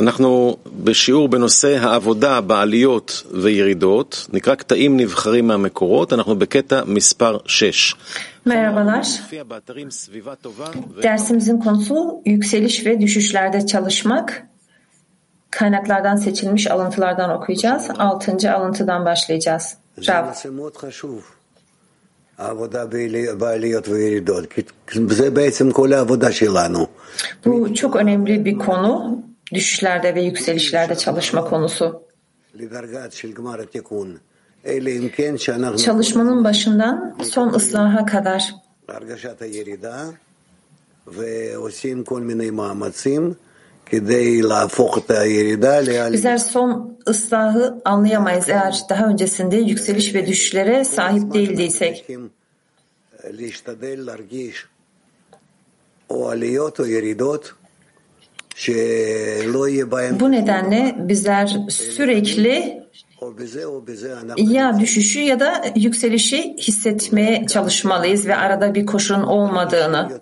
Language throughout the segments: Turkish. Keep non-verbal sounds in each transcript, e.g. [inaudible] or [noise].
אנחנו בשיעור בנושא העבודה בעליות וירידות, נקרא קטעים נבחרים מהמקורות, אנחנו בקטע מספר 6. Merhabalar. מופיע באתרים סביבה טובה ו- Dersimizin konusu yükseliş ve düşüşlerde çalışmak. Kaynaklardan seçilmiş alıntılardan okuyacağız. Altıncı alıntıdan başlayacağız. זה Rav. נושא מאוד חשוב, העבודה בעלי- בעליות וירידות, כי זה בעצם כל העבודה שלנו. Bu çok önemli bir konu. düşüşlerde ve yükselişlerde çalışma konusu. Çalışmanın başından son ıslaha kadar Bizler son ıslahı anlayamayız eğer daha öncesinde yükseliş ve düşüşlere sahip değildiysek. Bu nedenle bizler sürekli ya düşüşü ya da yükselişi hissetmeye çalışmalıyız ve arada bir koşulun olmadığını.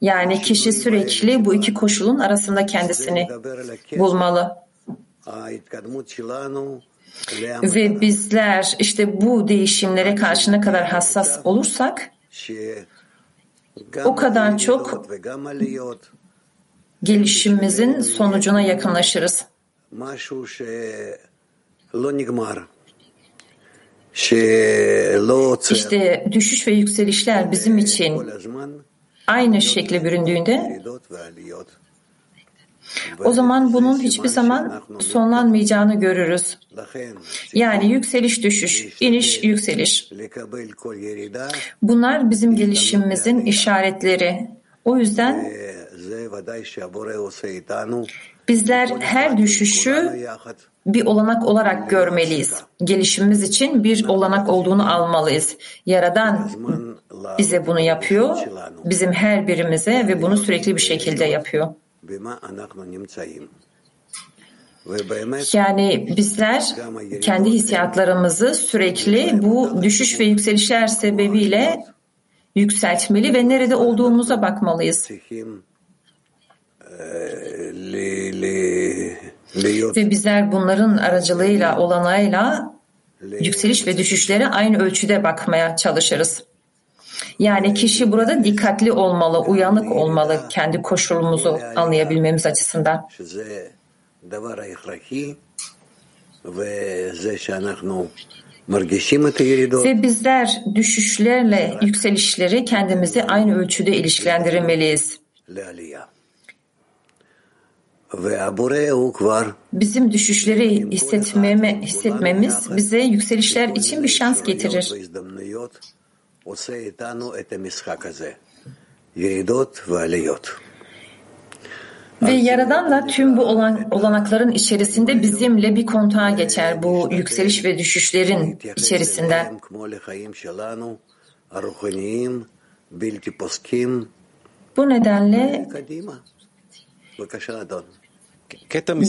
Yani kişi sürekli bu iki koşulun arasında kendisini bulmalı. Ve bizler işte bu değişimlere karşı ne kadar hassas olursak o kadar çok gelişimimizin sonucuna yakınlaşırız. İşte düşüş ve yükselişler bizim için aynı şekle büründüğünde o zaman bunun hiçbir zaman sonlanmayacağını görürüz. Yani yükseliş düşüş, iniş yükseliş. Bunlar bizim gelişimimizin işaretleri. O yüzden Bizler her düşüşü bir olanak olarak görmeliyiz. Gelişimimiz için bir olanak olduğunu almalıyız. Yaradan bize bunu yapıyor, bizim her birimize ve bunu sürekli bir şekilde yapıyor. Yani bizler kendi hissiyatlarımızı sürekli bu düşüş ve yükselişler sebebiyle yükseltmeli ve nerede olduğumuza bakmalıyız ve bizler bunların aracılığıyla, olanağıyla yükseliş ve düşüşlere aynı ölçüde bakmaya çalışırız. Yani kişi burada dikkatli olmalı, uyanık olmalı kendi koşulumuzu anlayabilmemiz açısından. Ve bizler düşüşlerle yükselişleri kendimizi aynı ölçüde ilişkilendirmeliyiz. Bizim düşüşleri hissetmeme, hissetmemiz bize yükselişler için bir şans getirir. Ve Yaradan da tüm bu olan, olanakların içerisinde bizimle bir kontağa geçer bu yükseliş ve düşüşlerin içerisinde. Bu nedenle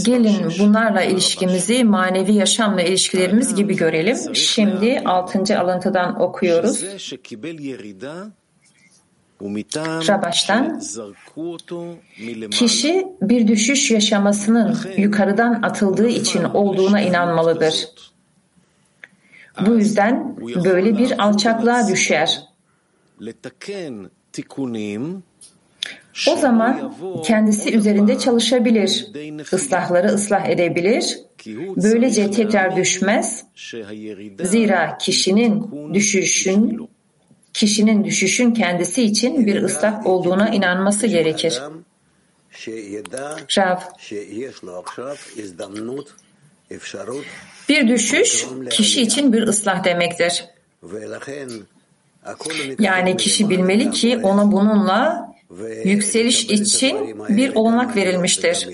Gelin bunlarla ilişkimizi manevi yaşamla ilişkilerimiz gibi görelim. Şimdi 6. alıntıdan okuyoruz. Rabaş'tan kişi bir düşüş yaşamasının yukarıdan atıldığı için olduğuna inanmalıdır. Bu yüzden böyle bir alçaklığa düşer. O zaman kendisi üzerinde çalışabilir, ıslahları ıslah edebilir, böylece tekrar düşmez. Zira kişinin düşüşün kişinin düşüşün kendisi için bir ıslah olduğuna inanması gerekir. Rav, bir düşüş kişi için bir ıslah demektir. Yani kişi bilmeli ki ona bununla yükseliş için bir olmak verilmiştir.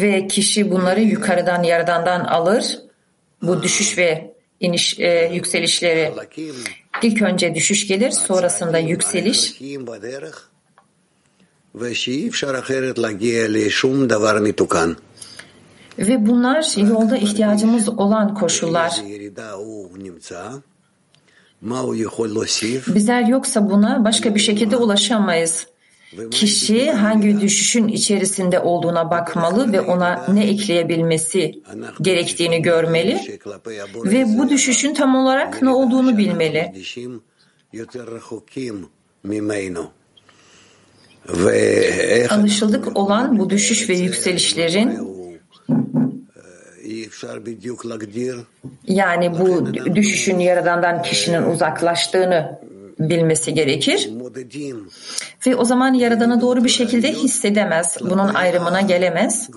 Ve kişi bunları yukarıdan yerdandan alır. Bu düşüş ve iniş e, yükselişleri. İlk önce düşüş gelir, sonrasında yükseliş. Ve bunlar yolda ihtiyacımız olan koşullar. Bizler yoksa buna başka bir şekilde ulaşamayız. kişi hangi düşüşün içerisinde olduğuna bakmalı ve ona ne ekleyebilmesi gerektiğini görmeli ve bu düşüşün tam olarak ne olduğunu bilmeli. Anlaşıldık olan bu düşüş ve yükselişlerin yani bu düşüşün yaradandan kişinin uzaklaştığını bilmesi gerekir. Ve o zaman Yaradan'ı doğru bir şekilde hissedemez. Bunun ayrımına gelemez.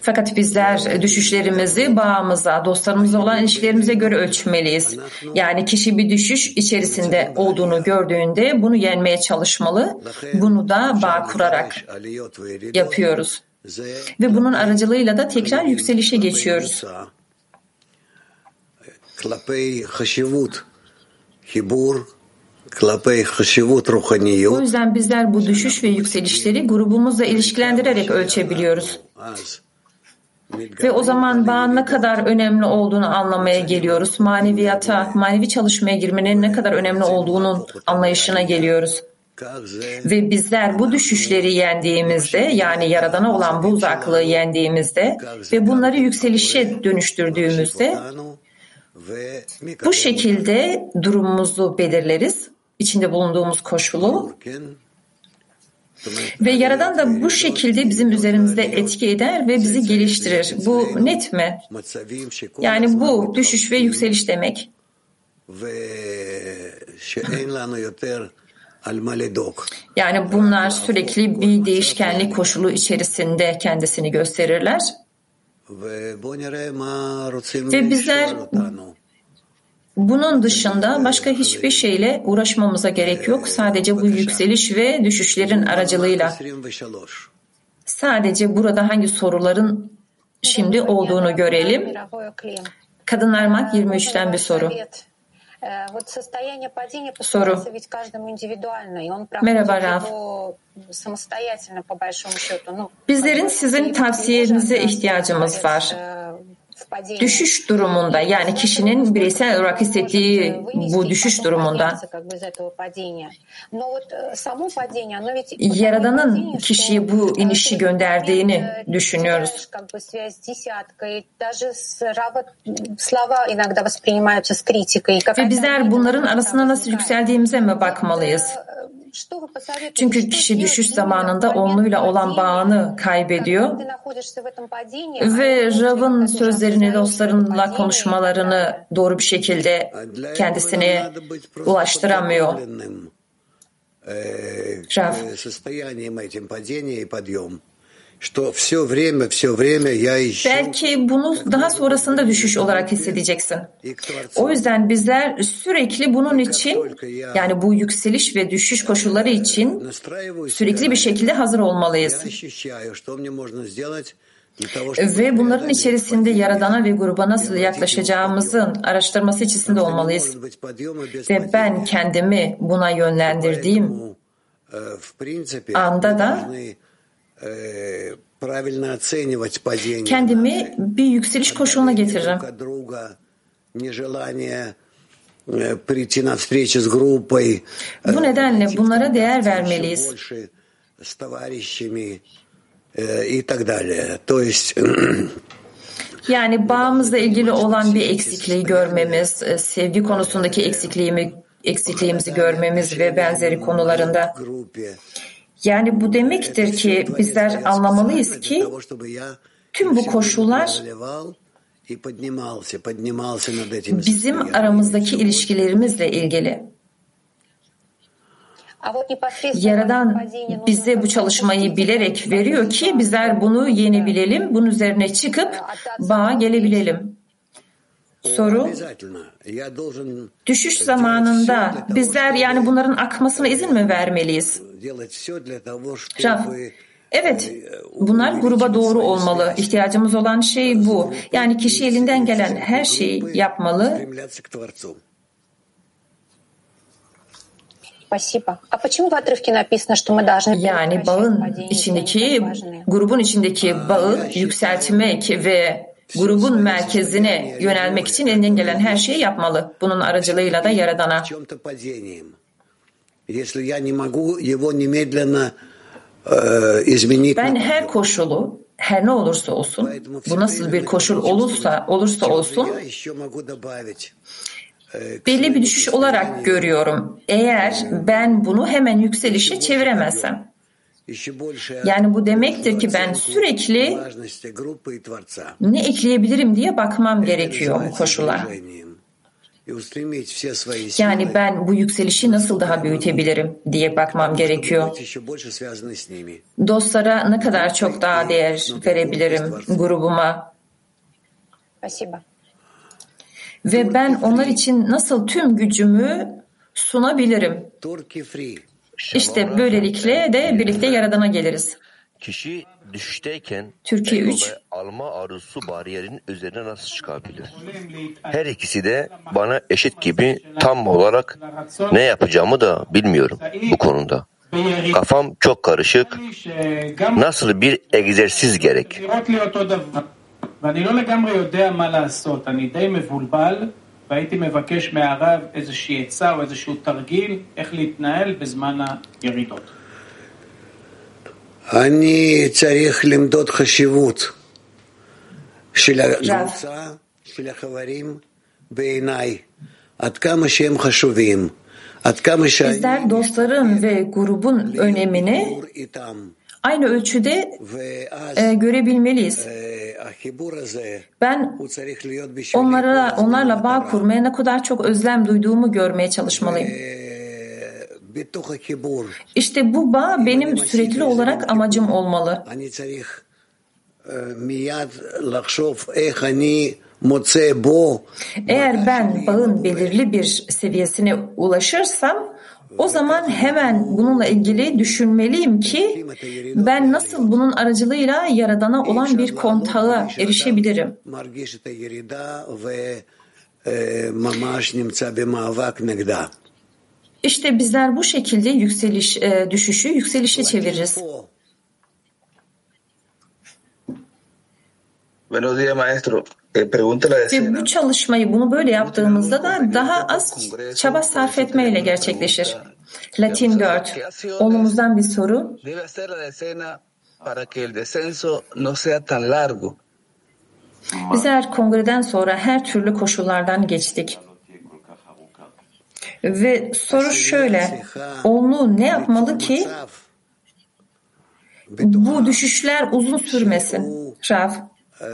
Fakat bizler düşüşlerimizi bağımıza, dostlarımızla olan ilişkilerimize göre ölçmeliyiz. Yani kişi bir düşüş içerisinde olduğunu gördüğünde bunu yenmeye çalışmalı. Bunu da bağ kurarak yapıyoruz. Ve bunun aracılığıyla da tekrar yükselişe geçiyoruz. O yüzden bizler bu düşüş ve yükselişleri grubumuzla ilişkilendirerek ölçebiliyoruz. Ve o zaman bağın ne kadar önemli olduğunu anlamaya geliyoruz. Maneviyata, manevi çalışmaya girmenin ne kadar önemli olduğunun anlayışına geliyoruz. Ve bizler bu düşüşleri yendiğimizde yani Yaradan'a olan bu uzaklığı yendiğimizde ve bunları yükselişe dönüştürdüğümüzde bu şekilde durumumuzu belirleriz. İçinde bulunduğumuz koşulu ve Yaradan da bu şekilde bizim üzerimizde etki eder ve bizi geliştirir. Bu net mi? Yani bu düşüş ve yükseliş demek. Yani bunlar sürekli bir değişkenlik koşulu içerisinde kendisini gösterirler. Ve bizler bunun dışında başka hiçbir şeyle uğraşmamıza gerek yok. Sadece bu yükseliş ve düşüşlerin aracılığıyla. Sadece burada hangi soruların şimdi olduğunu görelim. Kadınlar Mak 23'ten bir soru. Soru. Merhaba Raf. Bizlerin sizin tavsiyenize ihtiyacımız var düşüş durumunda yani kişinin bireysel olarak hissettiği bu düşüş durumunda Yaradan'ın kişiye bu inişi gönderdiğini düşünüyoruz. Ve bizler bunların arasında nasıl yükseldiğimize mi bakmalıyız? Çünkü kişi düşüş zamanında onluyla olan bağını kaybediyor ve Rav'ın sözlerini, dostlarınla konuşmalarını doğru bir şekilde kendisine ulaştıramıyor. Rav. Belki bunu daha sonrasında düşüş olarak hissedeceksin. O yüzden bizler sürekli bunun için yani bu yükseliş ve düşüş koşulları için sürekli bir şekilde hazır olmalıyız. Ve bunların içerisinde Yaradan'a ve gruba nasıl yaklaşacağımızın araştırması içerisinde olmalıyız. Ve ben kendimi buna yönlendirdiğim anda da kendimi bir yükseliş koşuluna getiririm. Bu nedenle bunlara değer vermeliyiz. [clears throat] Yani bağımızla ilgili olan bir eksikliği görmemiz, sevgi konusundaki eksikliğimi, eksikliğimizi görmemiz ve benzeri konularında yani bu demektir ki bizler anlamalıyız ki tüm bu koşullar bizim aramızdaki ilişkilerimizle ilgili. Yaradan bize bu çalışmayı bilerek veriyor ki bizler bunu yenebilelim, bunun üzerine çıkıp bağa gelebilelim. Soru, düşüş zamanında bizler yani bunların akmasına izin mi vermeliyiz? Raf, evet bunlar gruba doğru olmalı. İhtiyacımız olan şey bu. Yani kişi elinden gelen her şeyi yapmalı. Yani bağın içindeki, grubun içindeki bağı yükseltmek ve grubun merkezine yönelmek için elinden gelen her şeyi yapmalı. Bunun aracılığıyla da Yaradan'a. Ben her koşulu her ne olursa olsun, bu nasıl bir koşul olursa olursa olsun, belli bir düşüş olarak görüyorum. Eğer ben bunu hemen yükselişe çeviremezsem. Yani bu demektir ki ben sürekli ne ekleyebilirim diye bakmam gerekiyor bu koşula. Yani ben bu yükselişi nasıl daha büyütebilirim diye bakmam gerekiyor. Dostlara ne kadar çok daha değer verebilirim grubuma. Ve ben onlar için nasıl tüm gücümü sunabilirim. İşte böylelikle de birlikte Yaradan'a geliriz. Kişi düşüşteyken Türkiye ego üç. ve alma arzusu bariyerinin üzerine nasıl çıkabilir? Her ikisi de bana eşit gibi tam olarak ne yapacağımı da bilmiyorum bu konuda. Kafam çok karışık. Nasıl bir egzersiz gerek? והייתי מבקש מהרב איזושהי עצה או איזשהו תרגיל איך להתנהל בזמן הירידות. אני צריך למדוד חשיבות של הקבוצה, של החברים בעיניי, עד כמה שהם חשובים, עד כמה dostların ve grubun önemini. aynı ölçüde e, görebilmeliyiz. Ben onlara onlarla bağ kurmaya ne kadar çok özlem duyduğumu görmeye çalışmalıyım. İşte bu bağ benim sürekli olarak amacım olmalı. Eğer ben bağın belirli bir seviyesine ulaşırsam o zaman hemen bununla ilgili düşünmeliyim ki ben nasıl bunun aracılığıyla Yaradan'a olan bir kontağa erişebilirim. İşte bizler bu şekilde yükseliş e, düşüşü yükselişe çeviririz. Buenos días, maestro. La Ve bu çalışmayı bunu böyle yaptığımızda da daha az çaba sarf etmeyle gerçekleşir. Latin 4. Olumuzdan bir soru. Largo. Bizler kongreden sonra her türlü koşullardan geçtik. Ve soru şöyle. Onlu ne yapmalı ki bu düşüşler uzun sürmesin? Rav. אה,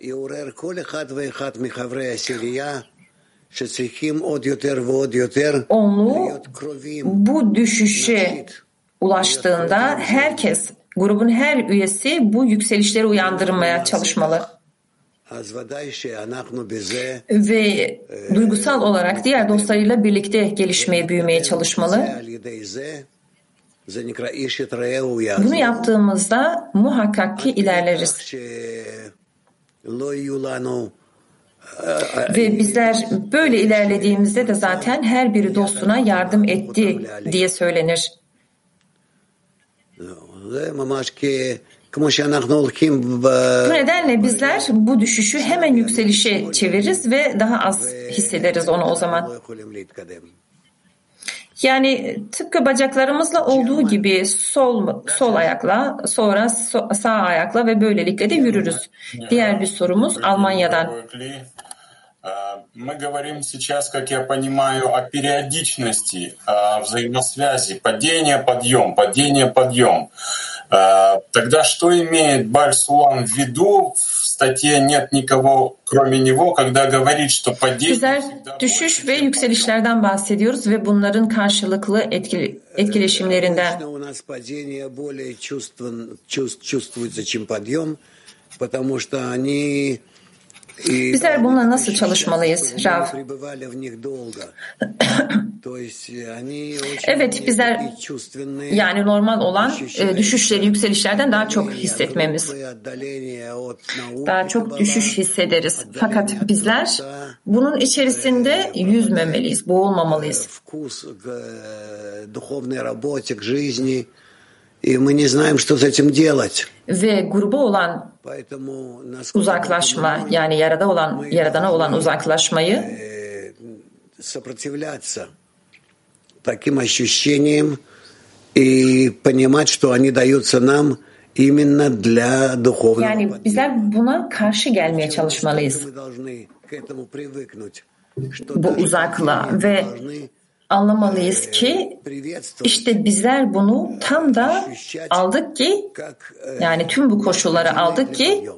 יעורר כל אחד ואחד מחברי העשירייה שצריכים עוד יותר ועוד יותר Onlu להיות קרובים bu düşüşe ulaştığında herkes, grubun her üyesi bu yükselişleri uyandırmaya çalışmalı. אז ודאי שאנחנו בזה Ve duygusal olarak diğer dostlarıyla birlikte gelişmeye, büyümeye çalışmalı. זה על ידי זה, זה נקרא איש את רעהו יעזור. Bunu yaptığımızda muhakkak ki ilerleriz. Ve bizler böyle ilerlediğimizde de zaten her biri dostuna yardım etti diye söylenir. Bu nedenle bizler bu düşüşü hemen yükselişe çeviririz ve daha az hissederiz onu o zaman. Yani tıpkı bacaklarımızla şey olduğu gibi sol sol şey- ayakla, sonra sağ ayakla ve böylelikle de yürürüz. Diğer bir sorumuz Almanya'dan. E, мы говорим сейчас, как я понимаю, о периодичности о взаимосвязи падение-подъем, падение-подъем. А, Тогда что имеет Бальсулам в виду в статье «Нет никого, кроме него», когда говорит, что падение... Bizler всегда düşüş ve yükselişlerden bahsediyoruz ve bunların karşılıklı etkili, etkileşimlerinden. Обычно у нас падение более чувствен- чувств- чувствуется, чем подъем, потому что они и Bizler bununla nasıl çalışmalıyız Rav? evet bizler yani normal olan e, düşüşleri yükselişlerden daha çok hissetmemiz. Daha çok düşüş hissederiz. Fakat bizler bunun içerisinde yüzmemeliyiz, boğulmamalıyız. И мы не знаем, что с этим делать. Ve gruba olan uzaklaşma yani yarada olan yaradana olan uzaklaşmayı э, сопротивляться таким ощущениям и понимать, что они даются нам именно для духовного yani bizler buna karşı gelmeye çalışmalıyız. Bu uzakla ve anlamalıyız ki işte bizler bunu tam da aldık ki yani tüm bu koşulları aldık ki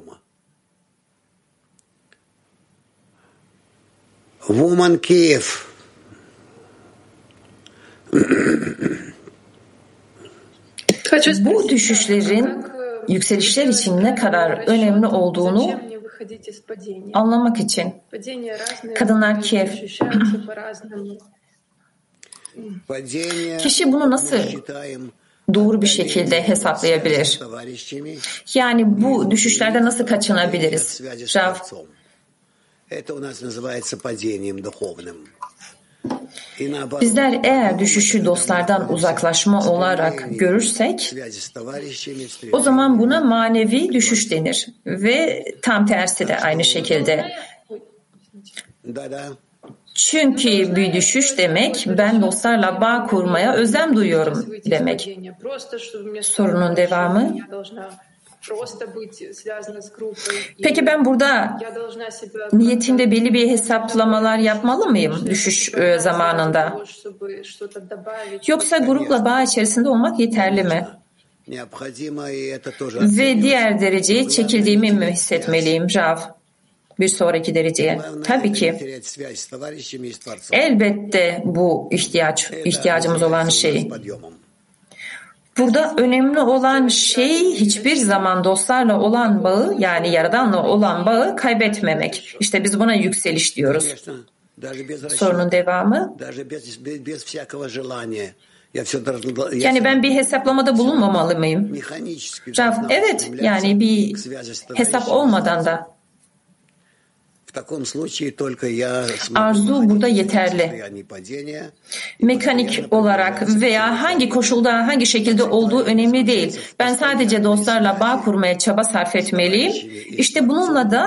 Woman Kiev. Bu düşüşlerin yükselişler için ne kadar önemli olduğunu anlamak için. Kadınlar Kiev. Kişi bunu nasıl doğru bir şekilde hesaplayabilir? Yani bu düşüşlerde nasıl kaçınabiliriz? Rav. Bizler eğer düşüşü dostlardan uzaklaşma olarak görürsek o zaman buna manevi düşüş denir ve tam tersi de aynı şekilde. Çünkü bir düşüş demek ben dostlarla bağ kurmaya özlem duyuyorum demek. Sorunun devamı. Peki ben burada niyetinde belli bir hesaplamalar yapmalı mıyım düşüş e, zamanında? Yoksa grupla bağ içerisinde olmak yeterli mi? Ve diğer dereceye çekildiğimi mi hissetmeliyim Rav? bir sonraki dereceye. Tabii ki elbette bu ihtiyaç ihtiyacımız olan şey. Burada önemli olan şey hiçbir zaman dostlarla olan bağı yani Yaradan'la olan bağı kaybetmemek. İşte biz buna yükseliş diyoruz. Sorunun devamı. Yani ben bir hesaplamada bulunmamalı mıyım? Evet yani bir hesap olmadan da Arzu burada yeterli. Mekanik olarak veya hangi koşulda, hangi şekilde olduğu önemli değil. Ben sadece dostlarla bağ kurmaya çaba sarf etmeliyim. İşte bununla da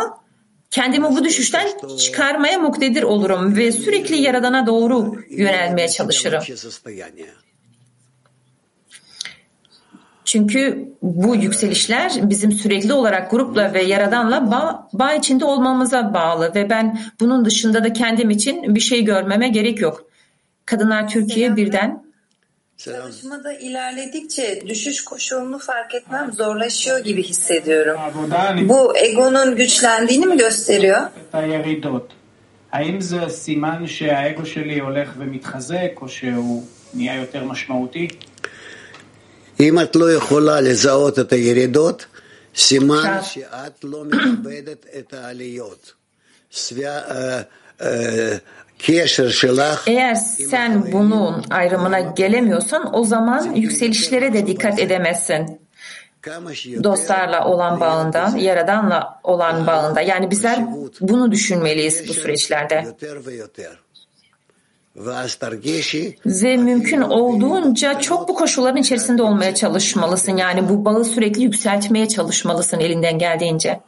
kendimi bu düşüşten çıkarmaya muktedir olurum ve sürekli Yaradan'a doğru yönelmeye çalışırım. Çünkü bu yükselişler bizim sürekli olarak grupla ve yaradanla bağ, bağ içinde olmamıza bağlı ve ben bunun dışında da kendim için bir şey görmeme gerek yok. Kadınlar Türkiye Selam. birden Çalışmada ilerledikçe düşüş koşulunu fark etmem zorlaşıyor gibi hissediyorum. Bu egonun güçlendiğini mi gösteriyor? האם זה סימן שהאגו שלי הולך ומתחזק או אם את לא יכולה לזהות את הירידות, סימן עכשיו. שאת לא מכבדת את העליות. סביה- אה, אה, קשר שלך Eğer sen bunun ayrımına gelemiyorsan o zaman yükselişlere de dikkat edemezsin. כמה שיותר Dostlarla olan bağında, Yaradan'la olan bağında. Yani bizler bunu düşünmeliyiz bu süreçlerde. Ve mümkün olduğunca çok bu koşulların içerisinde olmaya çalışmalısın. Yani bu bağı sürekli yükseltmeye çalışmalısın elinden geldiğince.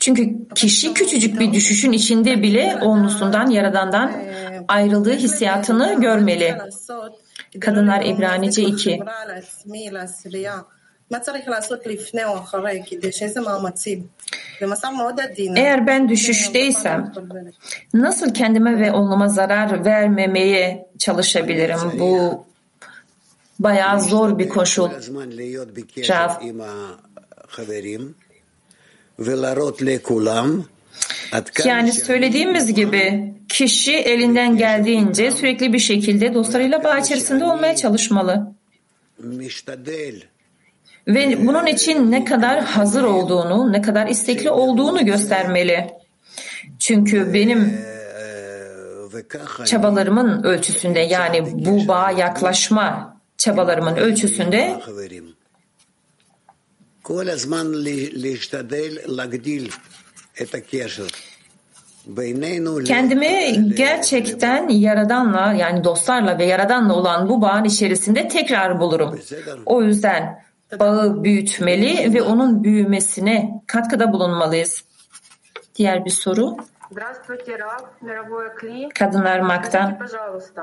Çünkü kişi küçücük bir düşüşün içinde bile onlusundan, Yaradan'dan ayrıldığı hissiyatını görmeli. kadınlar İbranice 2. Eğer ben düşüşteysem nasıl kendime ve onluma zarar vermemeye çalışabilirim? Bu bayağı zor bir koşul. Yani söylediğimiz gibi kişi elinden geldiğince sürekli bir şekilde dostlarıyla bağ içerisinde olmaya çalışmalı ve bunun için ne kadar hazır olduğunu, ne kadar istekli olduğunu göstermeli. Çünkü benim çabalarımın ölçüsünde yani bu bağa yaklaşma çabalarımın ölçüsünde kendimi gerçekten Yaradan'la yani dostlarla ve Yaradan'la olan bu bağın içerisinde tekrar bulurum. O yüzden bağı büyütmeli ve onun büyümesine katkıda bulunmalıyız. Diğer bir soru. Здравствуйте, Раф, мировое Кли. Kadınlar Mak'tan. Скажите, пожалуйста,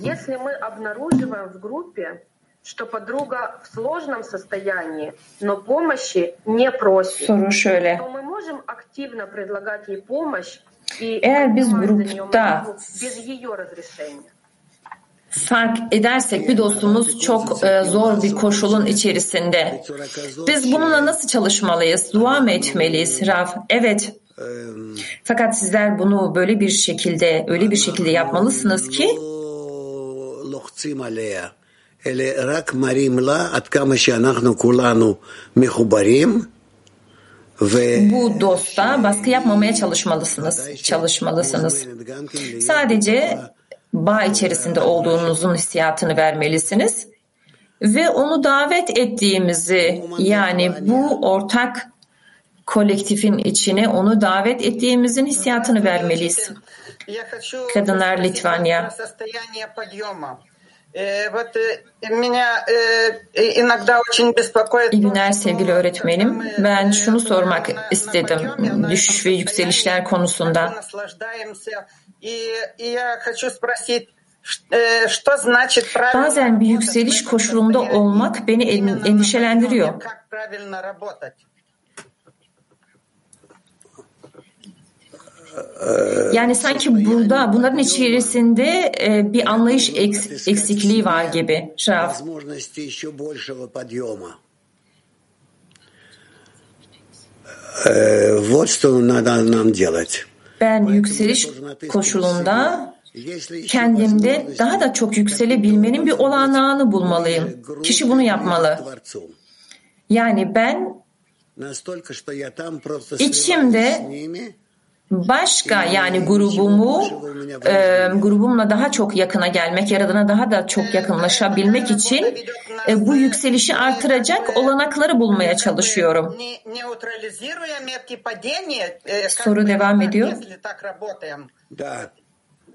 если мы обнаруживаем в группе, что подруга в сложном состоянии, но помощи не просит, Soru şöyle. то мы можем активно предлагать ей помощь и Eğer biz поднимать за нее grupta fark edersek bir dostumuz çok e, zor bir koşulun içerisinde. Biz bununla nasıl çalışmalıyız? Dua mı etmeliyiz? Raf, evet. Fakat sizler bunu böyle bir şekilde, öyle bir şekilde yapmalısınız ki לא לוחצים עליה, אלא רק מראים לה עד כמה שאנחנו כולנו מחוברים, ו... bu dosta baskı yapmamaya çalışmalısınız. Çalışmalısınız. Sadece bağ içerisinde olduğunuzun hissiyatını vermelisiniz. Ve onu davet ettiğimizi yani bu ortak kolektifin içine onu davet ettiğimizin hissiyatını vermeliyiz. Kadınlar Litvanya. İyi günler sevgili öğretmenim. Ben şunu sormak istedim düşüş ve yükselişler konusunda. как мы наслаждаемся. И, и я хочу спросить, ш- э, что значит правильно Bazen bir работать yükseliş в этом koşulunda состоянии? olmak beni en- Именно на endişelendiriyor. подъеме, Как правильно работать? Yani sanki burada bunların içerisinde e, bir anlayış eks- eksikliği var gibi. Raf. возможности еще большего подъема. Э, Вот что надо нам делать. ben yükseliş koşulunda kendimde daha da çok yükselebilmenin bir olanağını bulmalıyım. Kişi bunu yapmalı. Yani ben içimde başka yani grubumu e, grubumla daha çok yakına gelmek, yaradana daha da çok yakınlaşabilmek için bu yükselişi artıracak olanakları bulmaya çalışıyorum. Не- Неутрализируя метки падения, э, как Soru бы, devam ediyor. если так работаем. да,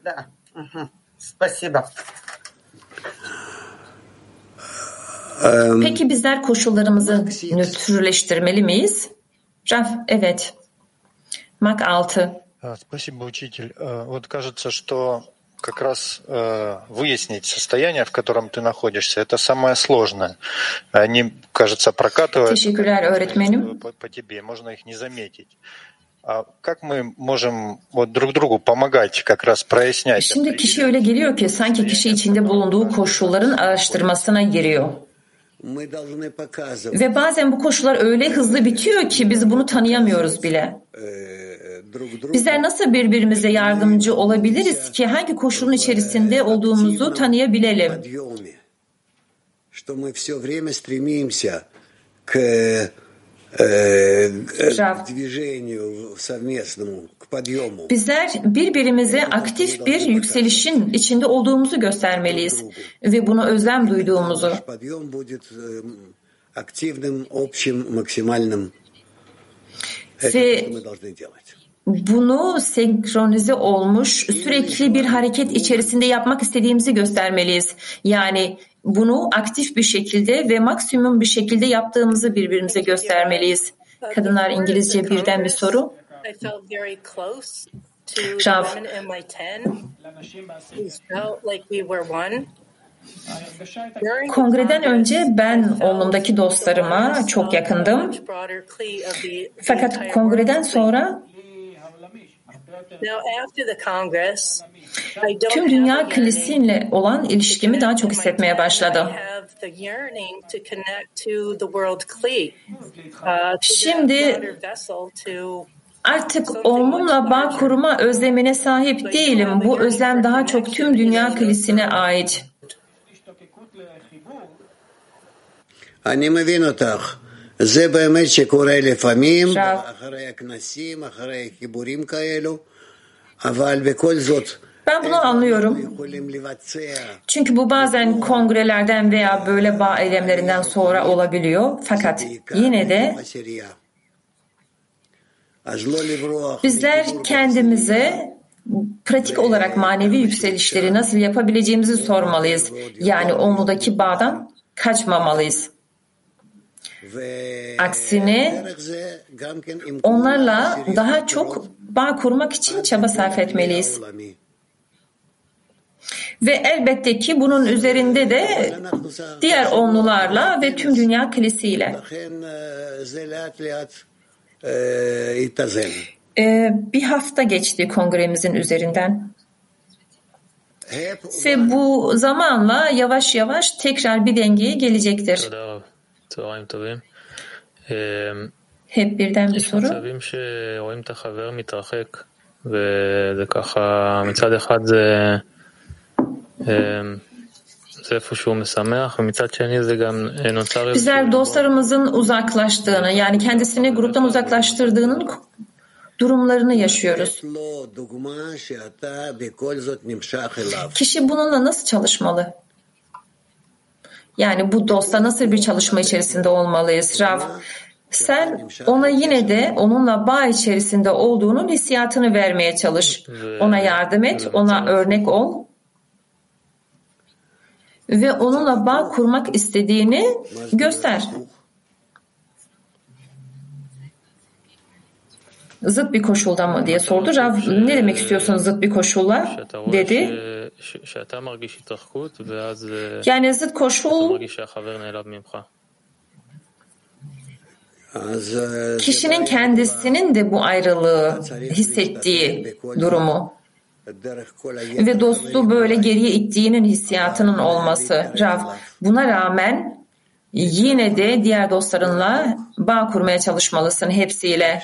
Да. Мгм. Спасибо. эм, Peki bizler koşullarımızı nötrleştirmeli miyiz? Raf, evet. Mak 6. А, Спасибо, учитель. Э, Вот кажется, что как раз э, выяснить состояние, в котором ты находишься, это самое сложное. Они, кажется, прокатывают öğretmenim. по, по тебе, можно их не заметить. А как мы можем вот друг другу помогать, как раз прояснять? Şimdi kişi öyle geliyor ki sanki kişi içinde bulunduğu koşulların araştırmasına giriyor. мы должны показывать Ve bazen bu koşullar öyle hızlı bitiyor ki biz bunu tanıyamıyoruz bile. э, друг другу Bizler nasıl birbirimize yardımcı olabiliriz ki hangi koşulun içerisinde olduğumuzu tanıyabilelim? Bizler birbirimize aktif bir yükselişin içinde olduğumuzu göstermeliyiz ve buna özlem duyduğumuzu. Ve bunu senkronize olmuş sürekli bir hareket içerisinde yapmak istediğimizi göstermeliyiz. Yani bunu aktif bir şekilde ve maksimum bir şekilde yaptığımızı birbirimize göstermeliyiz. Kadınlar İngilizce birden bir soru. Rav. Kongreden önce ben onlumdaki dostlarıma çok yakındım. Fakat kongreden sonra tüm have dünya the yearning kilisinle olan to ilişkimi daha connect çok to my hissetmeye ten, but başladım. I have the yearning to connect to the world clique. Uh, to Şimdi that broader vessel to Artık onunla bağ kurma özlemine sahip değilim. Bu özlem daha çok tüm dünya kilisine ait. אני מבין אותך. זה באמת שקורה לפעמים, עכשיו- אחרי הכנסים, אחרי חיבורים כאלו, אבל בכל זאת, Ben bunu anlıyorum. יכולים לבצע Çünkü bu bazen kongrelerden veya böyle bağ eylemlerinden sonra olabiliyor. Fakat yine de בעשירייה. Bizler kendimize pratik olarak manevi yükselişleri nasıl yapabileceğimizi sormalıyız. Yani onludaki bağdan kaçmamalıyız. Aksine onlarla daha çok bağ kurmak için çaba sarf etmeliyiz. Ve elbette ki bunun üzerinde de diğer onlularla ve tüm dünya kilisiyle. Ee, bir hafta geçti kongremizin üzerinden. Ve bu zamanla yavaş yavaş tekrar bir dengeye gelecektir. Hep birden bir soru. מצבים שרואים את החבר מתרחק וזה ככה מצד אחד זה זה איפשהו משמח ומצד שני זה גם נוצר Bizler dostlarımızın uzaklaştığını yani kendisini gruptan uzaklaştırdığının durumlarını yaşıyoruz. Kişi bununla nasıl çalışmalı? Yani bu dostla nasıl bir çalışma içerisinde olmalıyız? Rav, sen ona yine de onunla bağ içerisinde olduğunun hissiyatını vermeye çalış. Ona yardım et, ona örnek ol ve onunla bağ kurmak istediğini göster. Zıt bir koşulda mı diye sordu. Rav ne demek istiyorsun zıt bir koşullar dedi. Yani zıt koşul kişinin kendisinin de bu ayrılığı hissettiği durumu ve dostu böyle geriye ittiğinin hissiyatının olması. Rav buna rağmen yine de diğer dostlarınla bağ kurmaya çalışmalısın hepsiyle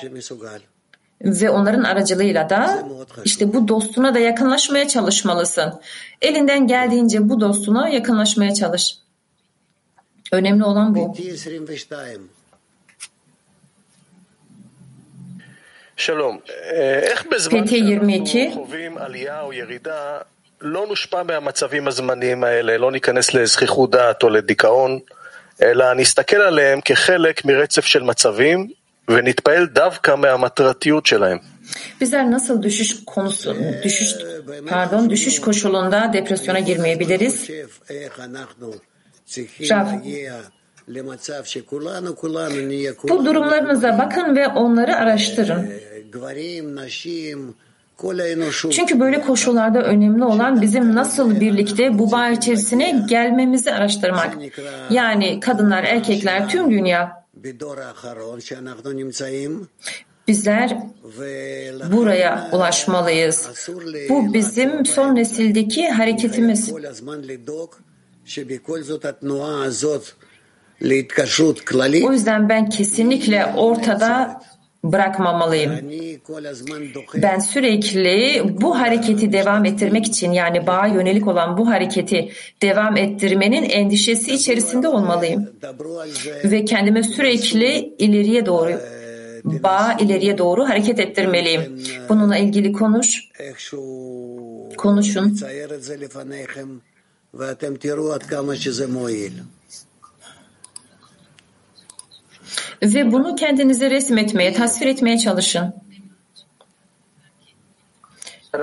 Ve onların aracılığıyla da işte bu dostuna da yakınlaşmaya çalışmalısın. Elinden geldiğince bu dostuna yakınlaşmaya çalış. Önemli olan bu. שלום, איך בזמן שאנחנו חווים עלייה או ירידה לא נושפע מהמצבים הזמניים האלה, לא ניכנס לזכיחות דעת או לדיכאון, אלא נסתכל עליהם כחלק מרצף של מצבים ונתפעל דווקא מהמטרתיות שלהם. Bizler nasıl düşüş konusu düşüş pardon düşüş koşulunda depresyona girmeyebiliriz? Rav, bu durumlarınıza bakın ve onları araştırın. Çünkü böyle koşullarda önemli olan bizim nasıl birlikte bu bağ içerisine gelmemizi araştırmak. Yani kadınlar, erkekler, tüm dünya. Bizler buraya ulaşmalıyız. Bu bizim son nesildeki hareketimiz. O yüzden ben kesinlikle ortada bırakmamalıyım. Ben sürekli bu hareketi devam ettirmek için yani bağa yönelik olan bu hareketi devam ettirmenin endişesi içerisinde olmalıyım. Ve kendime sürekli ileriye doğru bağa ileriye doğru hareket ettirmeliyim. Bununla ilgili konuş. Konuşun. Ve bunu kendinize resmetmeye, tasvir etmeye çalışın.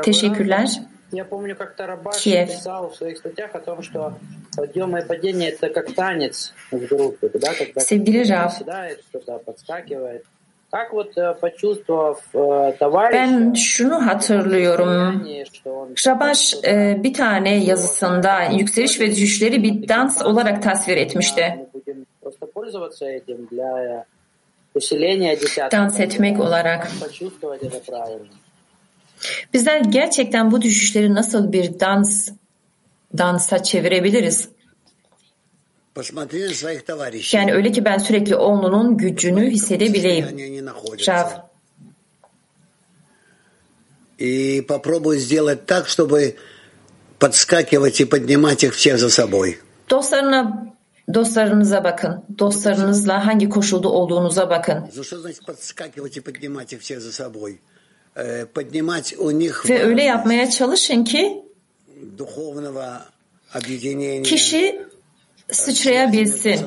Teşekkürler. Я помню, как-то Рабаш Киев. писал в своих статьях о том, что подъемы и падения это как танец в группе, да, когда Sevgili кто-то Rab, приседает, кто-то подскакивает. Как вот э, почувствовав э, товарища, ben şunu hatırlıyorum. Rabaş e, bir tane yazısında yükseliş ve düşüşleri bir dans olarak tasvir etmişti. мы будем просто пользоваться этим для усиления десятка. Dans etmek olarak. Почувствовать это правильно. Bizler gerçekten bu düşüşleri nasıl bir dans dansa çevirebiliriz? Yani öyle ki ben sürekli onlunun gücünü hissedebileyim. Rav, И попробуй сделать так, чтобы подскакивать и поднимать их всех за собой. dostlarına Dostlarınıza bakın. Dostlarınızla hangi koşulda olduğunuza bakın. Ve öyle yapmaya çalışın ki kişi sıçrayabilsin.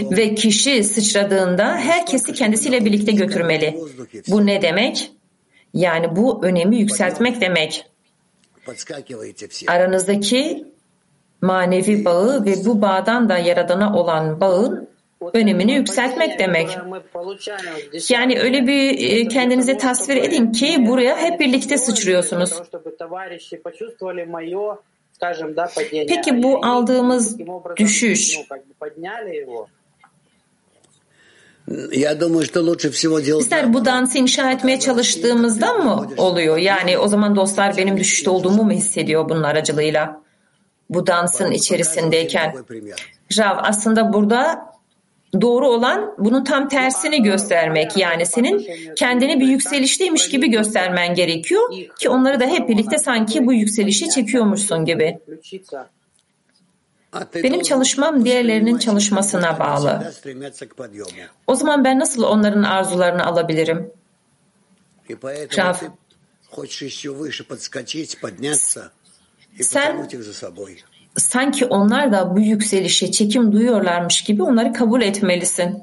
Ve kişi sıçradığında herkesi kendisiyle birlikte götürmeli. Bu ne demek? Yani bu önemi yükseltmek demek. Aranızdaki manevi bağı ve bu bağdan da yaradana olan bağın önemini yükseltmek demek. Yani öyle bir e, kendinize tasvir edin ki buraya hep birlikte sıçrıyorsunuz. Peki bu aldığımız düşüş Bizler bu dansı inşa etmeye çalıştığımızda mı oluyor? Yani o zaman dostlar benim düşüşte olduğumu mu hissediyor bunun aracılığıyla? Bu dansın içerisindeyken. Rav aslında burada doğru olan bunun tam tersini göstermek. Yani senin kendini bir yükselişteymiş gibi göstermen gerekiyor ki onları da hep birlikte sanki bu yükselişi çekiyormuşsun gibi. Benim çalışmam diğerlerinin çalışmasına bağlı. O zaman ben nasıl onların arzularını alabilirim? Rav, sen sanki onlar da bu yükselişe çekim duyuyorlarmış gibi onları kabul etmelisin.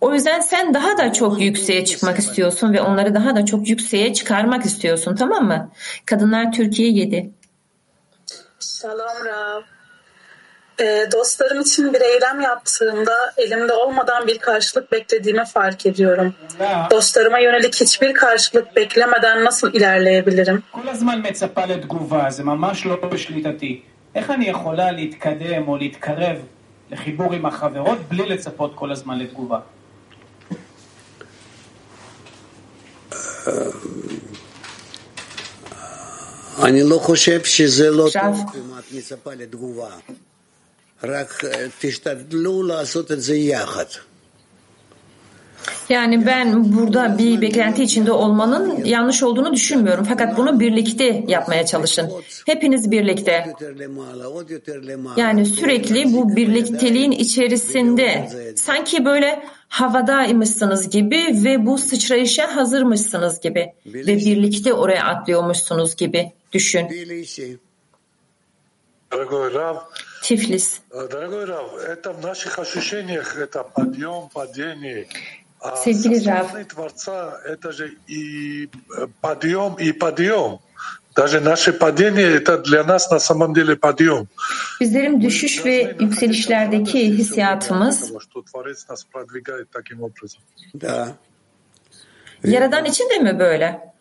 O yüzden sen daha da çok yükseğe çıkmak istiyorsun ve onları daha da çok yükseğe çıkarmak istiyorsun tamam mı? Kadınlar Türkiye 7. Selam Rav Ee, dostlarım için bir eylem yaptığımda elimde olmadan bir karşılık beklediğimi fark ediyorum. Dostlarıma yönelik hiçbir karşılık beklemeden nasıl ilerleyebilirim? כל הזמן מצפה לתגובה, זה ממש לא בשליטתי. איך אני יכולה להתקדם או להתקרב לחיבור עם החברות בלי לצפות כל הזמן לתגובה? אני לא חושב שזה לא טוב אם את מצפה לתגובה. רק תשתדלו לעשות את זה יחד. Yani ben burada bir beklenti içinde olmanın yanlış olduğunu düşünmüyorum. Fakat bunu birlikte yapmaya çalışın. Hepiniz birlikte. Yani sürekli bu birlikteliğin içerisinde sanki böyle havadaymışsınız gibi ve bu sıçrayışa hazırmışsınız gibi ve birlikte oraya atlıyormuşsunuz gibi düşün. Дорогой Рав, Tiflis. дорогой Рав, это в наших ощущениях, это подъем, падение. А Rav, стороны Творца это же и э, подъем, и подъем. Даже наше падение это для нас на самом деле подъем. bizlerin düşüş ve yükselişlerdeki hissiyatımız Что Творец нас продвигает таким образом. Да. Yaradan için de mi böyle?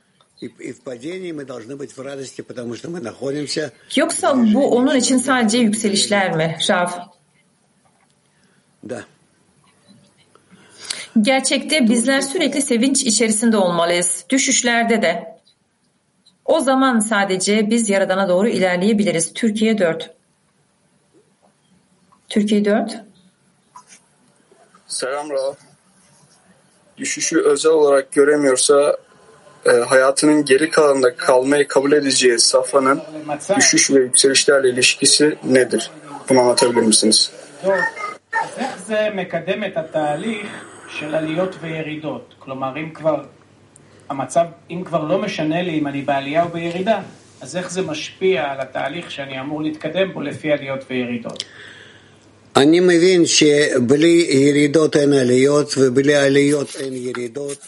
Yoksa bu onun için sadece yükselişler mi? Rav. Да. Gerçekte bizler sürekli sevinç içerisinde olmalıyız. Düşüşlerde de. O zaman sadece biz Yaradan'a doğru ilerleyebiliriz. Türkiye 4. Türkiye 4. Selam Rav. Düşüşü özel olarak göremiyorsa e, hayatının geri kalanında kalmayı kabul edeceği safhanın düşüş ve yükselişlerle ilişkisi nedir? Bunu anlatabilir misiniz? טוב, אז איך זה מקדם את התהליך של עליות וירידות? כלומר, אם כבר המצב, אם כבר לא משנה לי אם אני בעלייה או בירידה, אז איך זה משפיע על התהליך שאני אמור להתקדם בו לפי עליות וירידות? אני מבין שבלי ירידות אין עליות ובלי עליות אין ירידות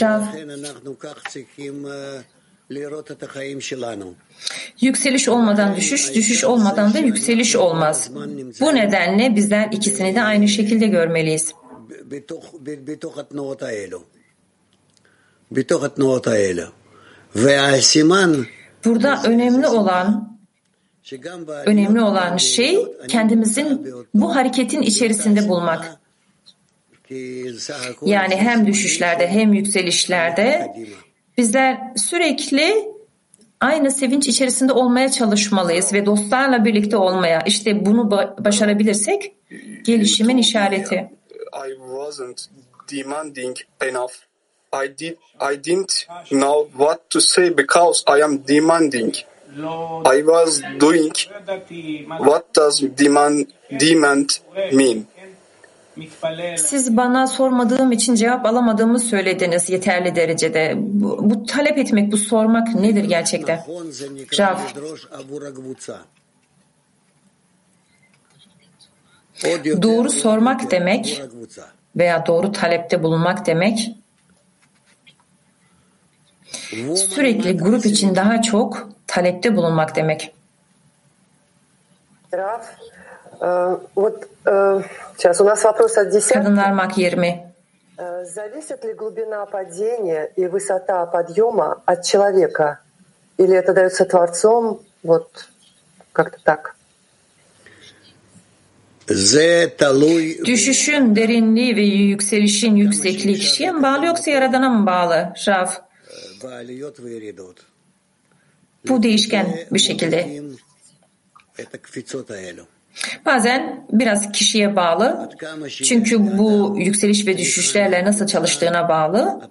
Rav. ולכן אנחנו כך צריכים אה, לראות את החיים שלנו. Yükseliş olmadan düşüş, düşüş olmadan da yükseliş olmaz. Bu nedenle bizler ikisini de aynı şekilde görmeliyiz. בתוך, בתוך התנועות האלו. בתוך התנועות האלו. והסימן Burada önemli olan שגם בעליות önemli olan şey kendimizin bu hareketin içerisinde bulmak. Yani hem düşüşlerde hem yükselişlerde bizler sürekli aynı sevinç içerisinde olmaya çalışmalıyız ve dostlarla birlikte olmaya. İşte bunu başarabilirsek gelişimin işareti. I wasn't demanding enough. I did I didn't know what to say because I am demanding. I was doing what does demand demand mean? Siz bana sormadığım için cevap alamadığımı söylediniz yeterli derecede. Bu, bu talep etmek, bu sormak nedir gerçekten? Rav. Doğru sormak demek veya doğru talepte bulunmak demek sürekli grup için daha çok talepte bulunmak demek. Rav, uh, e, what, uh... сейчас у нас вопрос от десятки. Kadınlar mak 20. Э, Зависит ли глубина падения и высота подъема от человека? Или это дается Творцом? Вот как-то так. Düşüşün derinliği ve yükselişin yüksekliği kişiye mi bağlı yoksa yaradana mı bağlı? Raf. Bu değişken bir şekilde. Bazen biraz kişiye bağlı. Çünkü bu yükseliş ve düşüşlerle nasıl çalıştığına bağlı.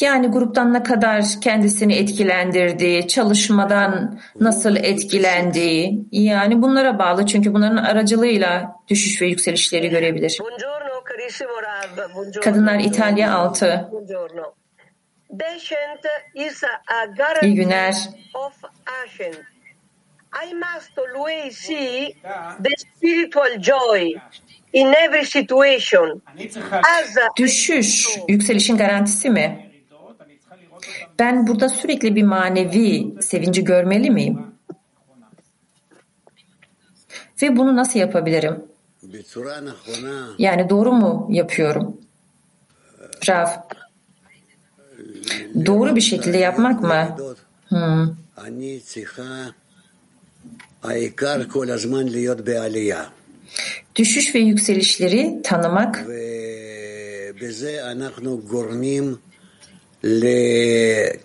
Yani gruptan ne kadar kendisini etkilendirdiği, çalışmadan nasıl etkilendiği, yani bunlara bağlı. Çünkü bunların aracılığıyla düşüş ve yükselişleri görebilir. Kadınlar İtalya 6. İyi günler. I must always see the spiritual joy in every situation. Düşüş, yükselişin garantisi mi? Ben burada sürekli bir manevi sevinci görmeli miyim? Ve bunu nasıl yapabilirim? Yani doğru mu yapıyorum? Rav. Doğru bir şekilde yapmak mı? Hmm. Düşüş ve yükselişleri tanımak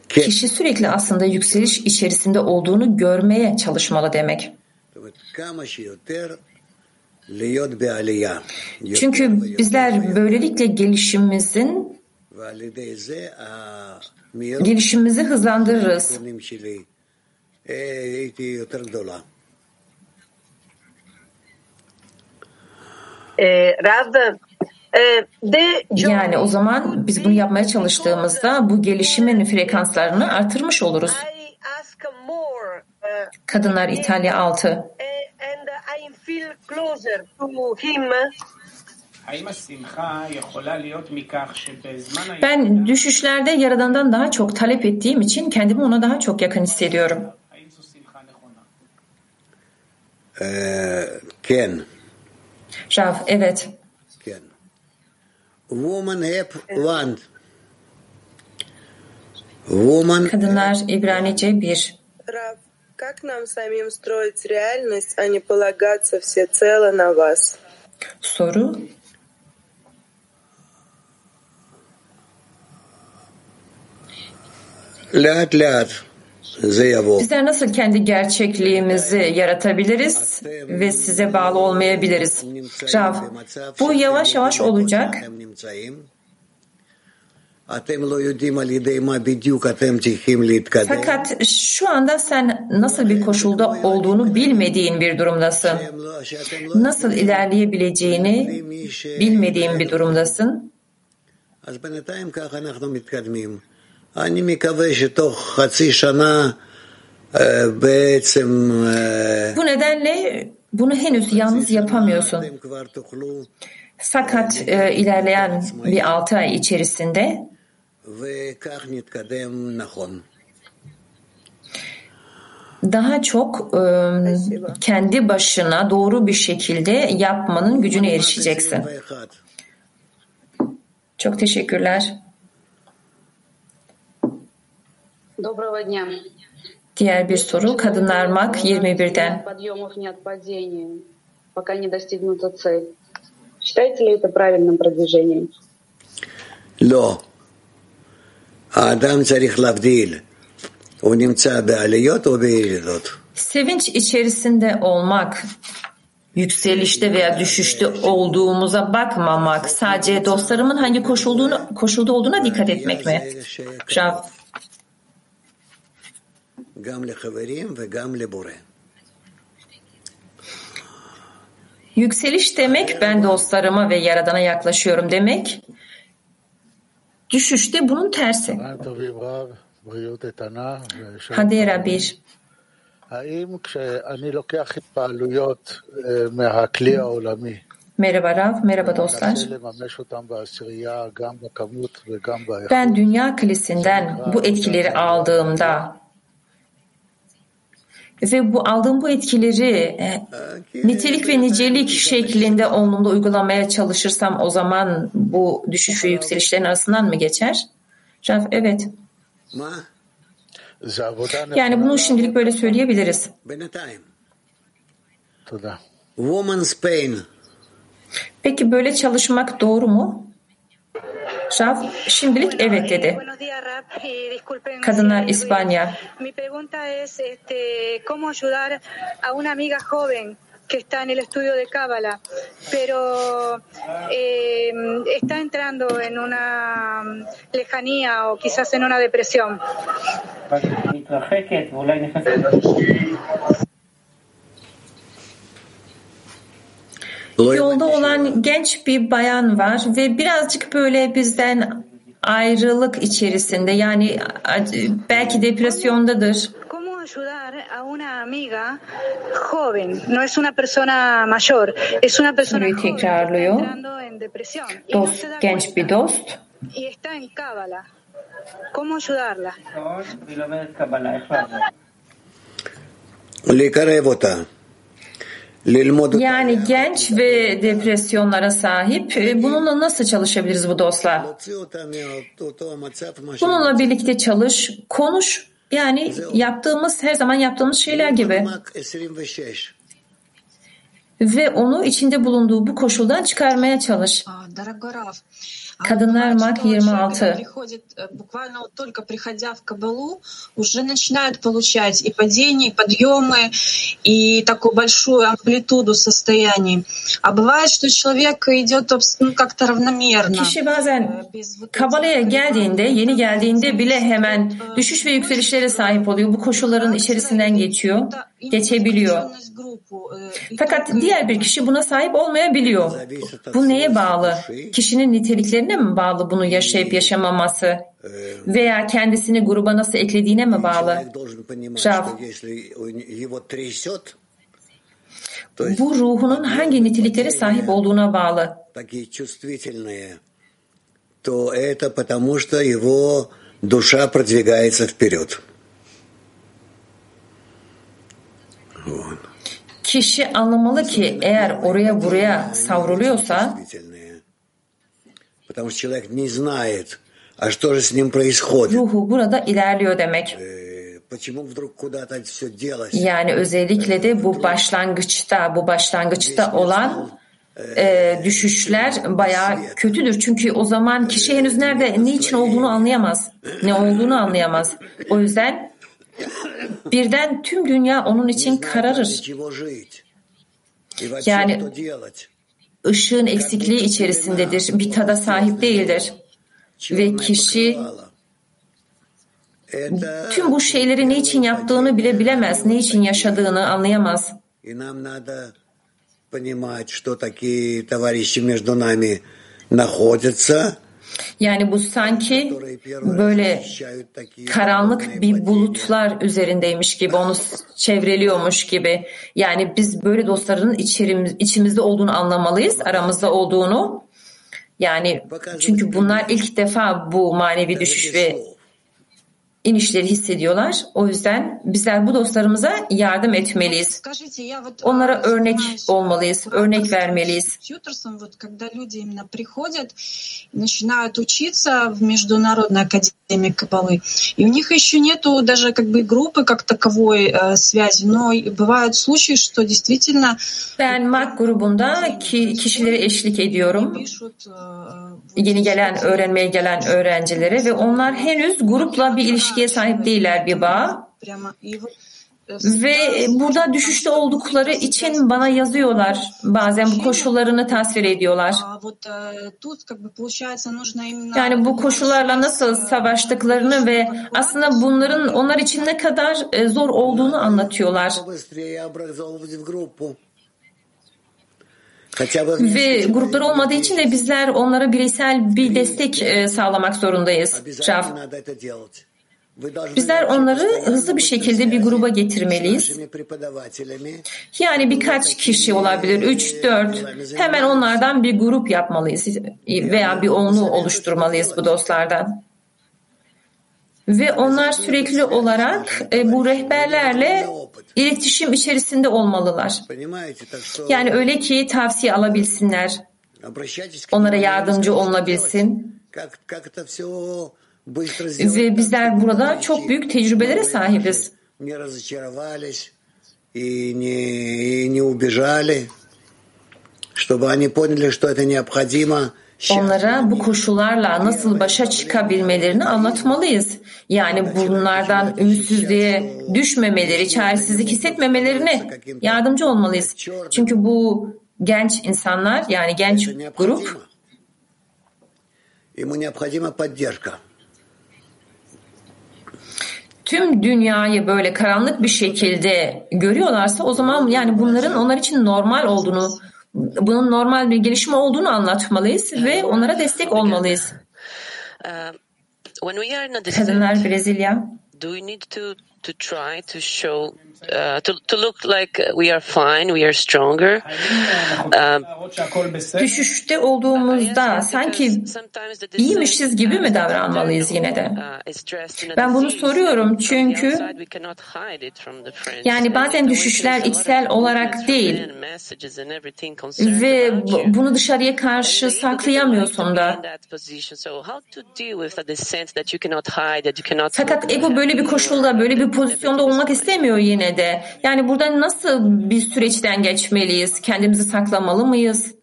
kişi sürekli aslında yükseliş içerisinde olduğunu görmeye çalışmalı demek. Çünkü bizler böylelikle gelişimimizin gelişimimizi hızlandırırız. Rav, eh, the Yani o zaman biz bunu yapmaya çalıştığımızda bu gelişimin frekanslarını artırmış oluruz. Kadınlar İtalya 6 and I feel closer to him. Ben düşüşlerde Yaradan'dan daha çok talep ettiğim için kendimi ona daha çok yakın hissediyorum. Ee, ken. Şaf, evet. Ken. Woman hep want. Woman. Kadınlar İbranice bir. Rav, Как нам самим строить реальность, а не полагаться всецело на вас? Soru Bizler nasıl kendi gerçekliğimizi yaratabiliriz ve size bağlı olmayabiliriz? Rav, bu yavaş yavaş olacak. Fakat şu anda sen nasıl bir koşulda olduğunu bilmediğin bir durumdasın. Nasıl ilerleyebileceğini bilmediğin bir durumdasın. Bu nedenle bunu henüz yalnız yapamıyorsun. Fakat e, ilerleyen bir altı ay içerisinde daha çok e, kendi başına doğru bir şekilde yapmanın gücüne erişeceksin. Çok teşekkürler. Доброго дня. Diğer bir soru Kadınlar Mak 21'den. Подъемов нет падений, пока не достигнута цель. Считаете ли это правильным продвижением? לא. האדם צריך להבדיל. הוא נמצא בעליות או בירידות. Sevinç içerisinde olmak, yükselişte veya düşüşte olduğumuza bakmamak, sadece dostlarımın hangi koşulduğunu, koşulda olduğuna dikkat etmek mi? Rav, גם לחברים וגם לבורא. yükseliş demek ben dostlarıma ve Yaradan'a yaklaşıyorum demek. Düşüşte bunun tersi. Hadera 1. Merhaba Rav, merhaba dostlar. Ben dünya klisinden bu etkileri aldığımda ve bu aldığım bu etkileri e, nitelik ve nicelik şeklinde onlumda uygulamaya çalışırsam o zaman bu düşüş ve yükselişlerin arasından mı geçer? Evet. Yani bunu şimdilik böyle söyleyebiliriz. Peki böyle çalışmak doğru mu? Rav şimdilik evet dedi. Buenos días, Rap. Y disculpen. Kadınlar si- İspanya. Mi pregunta es, este, ¿cómo ayudar a una amiga joven que está en el estudio de Cábala, pero eh, está entrando en una lejanía o quizás en una depresión? Yolda olan genç bir bayan var ve birazcık böyle bizden ayrılık içerisinde yani belki depresyondadır. ayudar a dost, genç bir dost. y está ¿Cómo ayudarla? Lekarevota. Yani genç ve depresyonlara sahip. E, bununla nasıl çalışabiliriz bu dostlar? Bununla birlikte çalış, konuş. Yani yaptığımız, her zaman yaptığımız şeyler gibi. Ve onu içinde bulunduğu bu koşuldan çıkarmaya çalış. Дорогой Раф, а Kadınlar бывает, Мак что человек, 26. когда приходит, э, буквально вот только приходя в Кабалу, уже начинает получать и падения, и подъемы, и такую большую амплитуду состояний. А бывает, что человек идет обс- ну, как-то равномерно. Kişi bazen Kabala'ya geldiğinde, yeni geldiğinde bile hemen düşüş ve yükselişlere sahip oluyor. Bu koşulların içerisinden geçiyor, geçebiliyor. Fakat diğer bir kişi buna sahip olmayabiliyor. Bu neye bağlı? Kişinin niteliklerine mi bağlı bunu yaşayıp yaşamaması? Veya kendisini gruba nasıl eklediğine mi bağlı? Человек должен понимать, Жав. что если у- его трясет, то есть Bu ruhunun hangi niteliklere sahip olduğuna bağlı. такие чувствительные, то это потому, что его душа продвигается вперед. Kişi anlamalı ki eğer oraya buraya savruluyorsa ruhu burada ilerliyor demek. Yani özellikle de bu başlangıçta, bu başlangıçta olan e, düşüşler bayağı kötüdür. Çünkü o zaman kişi henüz nerede, niçin olduğunu anlayamaz. Ne olduğunu anlayamaz. O yüzden birden tüm dünya onun için kararır. Чего жить? И вообще, Yani что делать? ışığın eksikliği içerisindedir. Bir tada sahip değildir. Ve kişi Это tüm bu şeyleri ne için yaptığını bile bilemez. Ne için yaşadığını anlayamaz. И нам надо понимать, что такие товарищи между нами находятся, yani bu sanki böyle karanlık bir bulutlar üzerindeymiş gibi, onu çevreliyormuş gibi. Yani biz böyle dostların içerimiz, içimizde olduğunu anlamalıyız, aramızda olduğunu. Yani çünkü bunlar ilk defa bu manevi düşüş ve inişleri hissediyorlar. O yüzden bizler bu dostlarımıza yardım etmeliyiz. Скажите, я вот Onlara örnek olmalıyız, örnek vermeliyiz. компьютерсом, вот когда люди именно приходят, начинают учиться в Международной академии Кабалы, и у них еще нету даже как бы группы как таковой э, связи, но и бывают случаи, что действительно Ben MAK grubunda ki, kişilere eşlik ediyorum. Yeni gelen, öğrenmeye gelen öğrencilere ve onlar henüz grupla bir ilişkiye sahip değiller bir bağ. Ve e, burada düşüşte oldukları için bana yazıyorlar. Bazen bu koşullarını tasvir ediyorlar. Yani bu koşullarla nasıl savaştıklarını ve aslında bunların onlar için ne kadar e, zor olduğunu anlatıyorlar. Ve gruplar olmadığı için de bizler onlara bireysel bir destek e, sağlamak zorundayız. Raf. Bizler onları hızlı bir şekilde bir gruba getirmeliyiz. Yani birkaç kişi olabilir, 3-4. Hemen onlardan bir grup yapmalıyız veya bir onlu oluşturmalıyız bu dostlardan. Ve onlar sürekli olarak e, bu rehberlerle iletişim içerisinde olmalılar. Yani öyle ki tavsiye alabilsinler. Onlara yardımcı olunabilsin. Ve bizler burada çok büyük tecrübelere sahibiz. Onlara bu koşullarla nasıl başa çıkabilmelerini anlatmalıyız. Yani bunlardan ümitsizliğe düşmemeleri, çaresizlik hissetmemelerine yardımcı olmalıyız. Çünkü bu genç insanlar yani genç grup tüm dünyayı böyle karanlık bir şekilde görüyorlarsa o zaman yani bunların onlar için normal olduğunu, bunun normal bir gelişim olduğunu anlatmalıyız ve onlara destek olmalıyız. Kadınlar Brezilya. To to try to show uh, to to look like we are fine, we are stronger? Um, Düşüşte olduğumuzda sanki iyiymişiz gibi mi davranmalıyız yine de? Ben bunu soruyorum çünkü yani bazen düşüşler içsel olarak değil ve bunu dışarıya karşı saklayamıyorsun da. Fakat ego böyle bir koşulda, böyle bir pozisyonda olmak istemiyor yine de. Yani burada nasıl bir süreçten geçmeliyiz? Kendimizi saklamalı mıyız?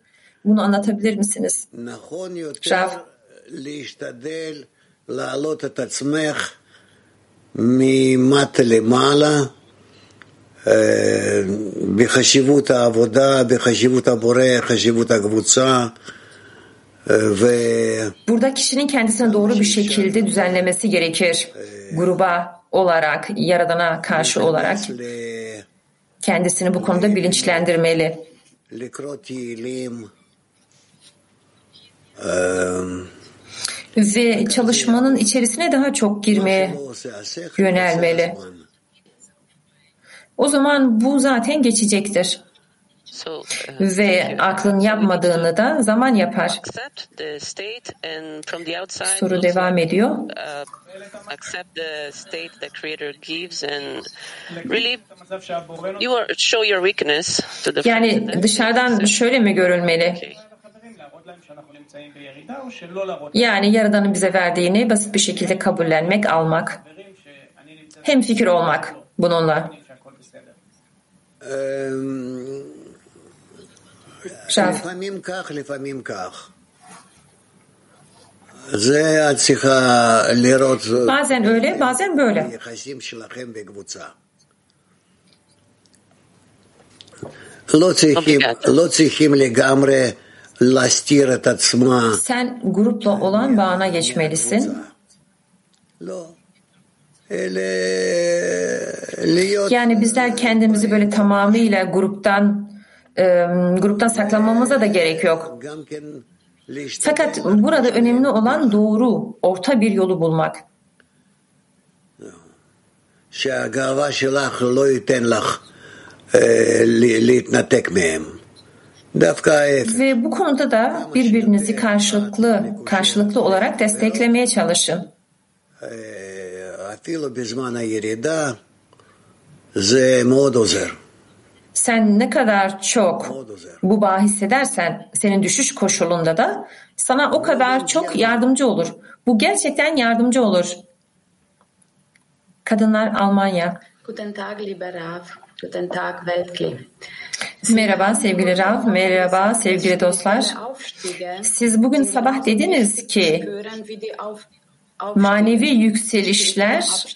Bunu anlatabilir misiniz? Rav. ממטה למעלה, בחשיבות העבודה, בחשיבות הבורא, חשיבות הקבוצה, Burada kişinin kendisine doğru bir şekilde düzenlemesi gerekir. Gruba olarak, yaradana karşı olarak kendisini bu konuda bilinçlendirmeli. Ve çalışmanın içerisine daha çok girmeye yönelmeli. O zaman bu zaten geçecektir. Ve aklın yapmadığını da zaman yapar. Soru devam ediyor. accept the state the creator gives and really you are, show your weakness to the Yani dışarıdan şöyle mi görülmeli? Yani Yaradan'ın bize verdiğini basit bir şekilde kabullenmek, almak. Hem fikir olmak bununla. Şaf. Bazen öyle, bazen böyle. Sen grupla olan bağına geçmelisin. Yani bizler kendimizi böyle tamamıyla gruptan gruptan saklanmamıza da gerek yok. Fakat burada önemli olan doğru, orta bir yolu bulmak. Ve bu konuda da birbirinizi karşılıklı karşılıklı olarak desteklemeye çalışın. Sen ne kadar çok bu bağı hissedersen senin düşüş koşulunda da sana o kadar çok yardımcı olur. Bu gerçekten yardımcı olur. Kadınlar Almanya. Guten Tag, lieber Rav. Guten Tag, Weltkli. Merhaba sevgili Rav, merhaba sevgili dostlar. Siz bugün sabah dediniz ki manevi yükselişler,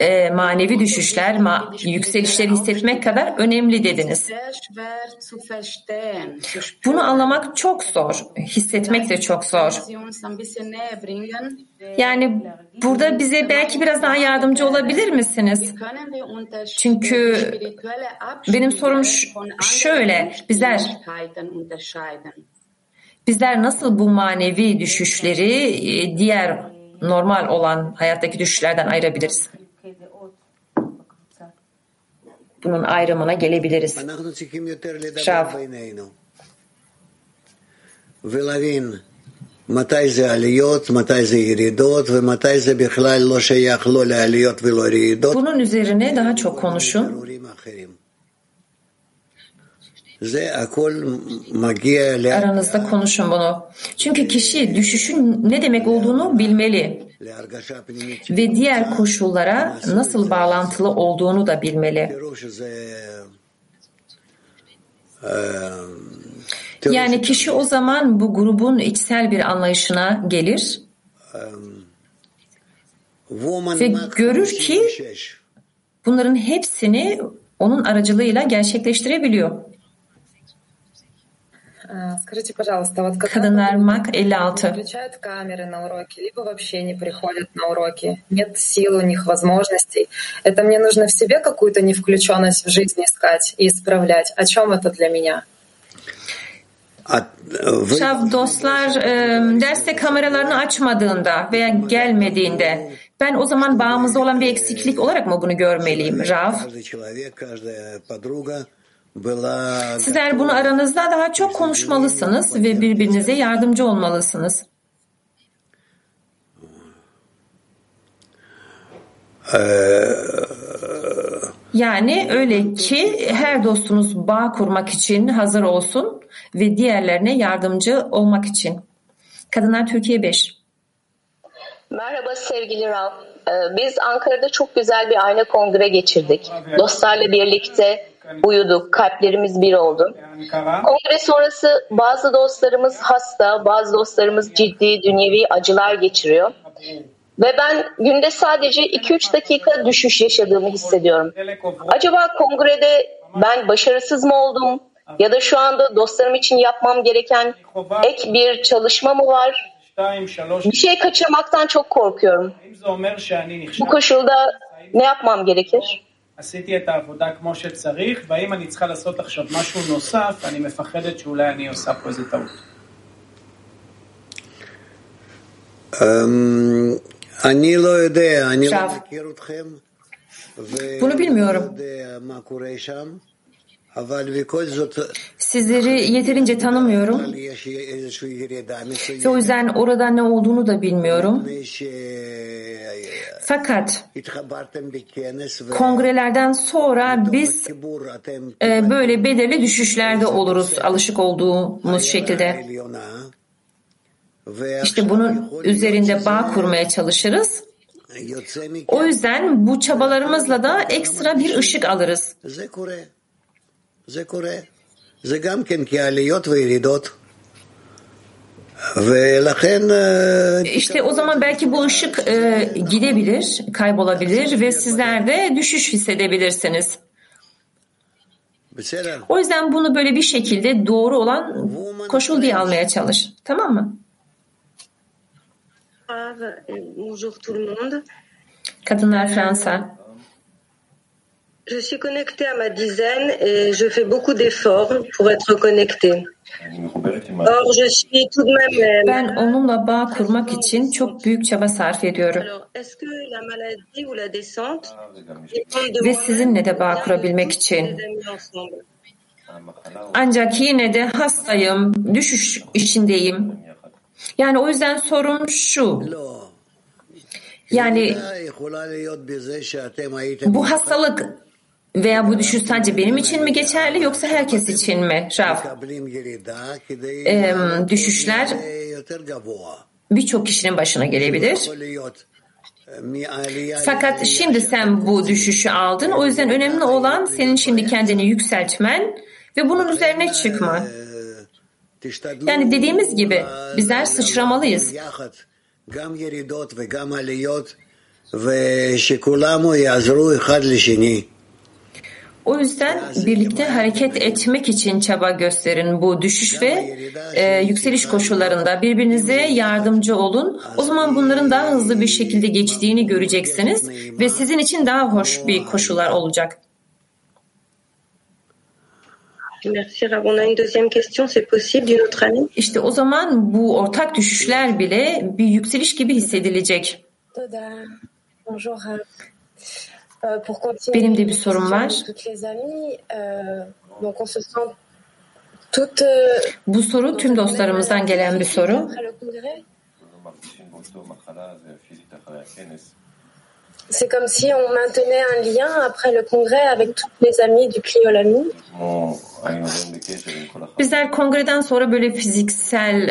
e, manevi düşüşler, ma yükselişleri hissetmek kadar önemli dediniz. Bunu anlamak çok zor, hissetmek de çok zor. Yani burada bize belki biraz daha yardımcı olabilir misiniz? Çünkü benim sorum şöyle, bizler bizler nasıl bu manevi düşüşleri e, diğer normal olan hayattaki düşüşlerden ayırabiliriz? Bunun ayrımına gelebiliriz. Şav. מתי זה עליות, מתי זה ירידות ומתי זה בכלל לא שייך לא לעליות ולא לירידות. Bunun üzerine daha çok konuşun. Aranızda konuşun bunu. Çünkü kişi düşüşün ne demek olduğunu bilmeli. Ve diğer koşullara nasıl bağlantılı olduğunu da bilmeli. Yani kişi o zaman bu grubun içsel bir anlayışına gelir ve görür ki bunların hepsini onun aracılığıyla gerçekleştirebiliyor. Скажите, пожалуйста, вот Kadınlar 56. включают камеры на уроки, либо вообще не приходят на уроки, нет сил у них, возможностей, это мне нужно в себе какую-то невключенность в жизни искать и исправлять. О чем это для меня? Şav dostlar derste kameralarını açmadığında veya gelmediğinde ben o zaman bağımızda olan bir eksiklik olarak mı bunu görmeliyim Rav? Sizler bunu aranızda daha çok konuşmalısınız ve birbirinize yardımcı olmalısınız. Yani öyle ki her dostunuz bağ kurmak için hazır olsun ve diğerlerine yardımcı olmak için. Kadınlar Türkiye 5. Merhaba sevgili Rav. Biz Ankara'da çok güzel bir ayna kongre geçirdik. Dostlarla birlikte uyuduk, kalplerimiz bir oldu. Kongre sonrası bazı dostlarımız hasta, bazı dostlarımız ciddi dünyevi acılar geçiriyor. Ve ben günde sadece 2-3 dakika düşüş yaşadığımı hissediyorum. Acaba kongrede ben başarısız mı oldum? Ya da şu anda dostlarım için yapmam gereken ek bir çalışma mı var? Bir şey kaçırmaktan çok korkuyorum. Bu koşulda ne yapmam gerekir? עשיתי את העבודה כמו שצריך, והאם אני צריכה לעשות עכשיו משהו נוסף, אני מפחדת שאולי אני עושה פה איזה טעות. אני לא יודע, אני לא מכיר אתכם. Bunu bilmiyorum. מה קורה שם. Sizleri yeterince tanımıyorum. Ve o yüzden orada ne olduğunu da bilmiyorum. Fakat kongrelerden sonra biz e, böyle belirli düşüşlerde oluruz alışık olduğumuz şekilde. İşte bunun üzerinde bağ kurmaya çalışırız. O yüzden bu çabalarımızla da ekstra bir ışık alırız. זה קורה. זה גם כן כעליות וירידות. ולכן... İşte o zaman belki bu ışık e, gidebilir, kaybolabilir ve sizler de düşüş hissedebilirsiniz. O yüzden bunu böyle bir şekilde doğru olan koşul diye almaya çalış. Tamam mı? Bonjour tout le monde. Kadınlar Fransa. Je suis connectée à ma dizaine et je fais beaucoup d'efforts pour être connectée. Or, je suis tout de même... Ben onunla bağ kurmak için çok büyük çaba sarf ediyorum. Ve sizinle de bağ kurabilmek için. Ancak yine de hastayım, düşüş içindeyim. Yani o yüzden sorun şu. Yani bu hastalık veya bu düşüş sadece benim için mi geçerli yoksa herkes için mi Rav? Ee, düşüşler birçok kişinin başına gelebilir. Fakat şimdi sen bu düşüşü aldın. O yüzden önemli olan senin şimdi kendini yükseltmen ve bunun üzerine çıkman. Yani dediğimiz gibi bizler sıçramalıyız. Ve şekulamu yazru ihad lişini. O yüzden birlikte hareket etmek için çaba gösterin bu düşüş ve e, yükseliş koşullarında birbirinize yardımcı olun. O zaman bunların daha hızlı bir şekilde geçtiğini göreceksiniz ve sizin için daha hoş bir koşullar olacak. Merci Rav. On a une deuxième question, c'est possible, d'une autre année İşte o zaman bu ortak düşüşler bile bir yükseliş gibi hissedilecek. Toda. Bonjour. Euh, pour continuer Benim de bir sorum var. euh, donc on se sent toutes euh, Bu soru tüm dostlarımızdan gelen bir soru. C'est comme si on maintenait un lien après le congrès avec toutes les amies du Cliolami. Bizler kongreden sonra böyle fiziksel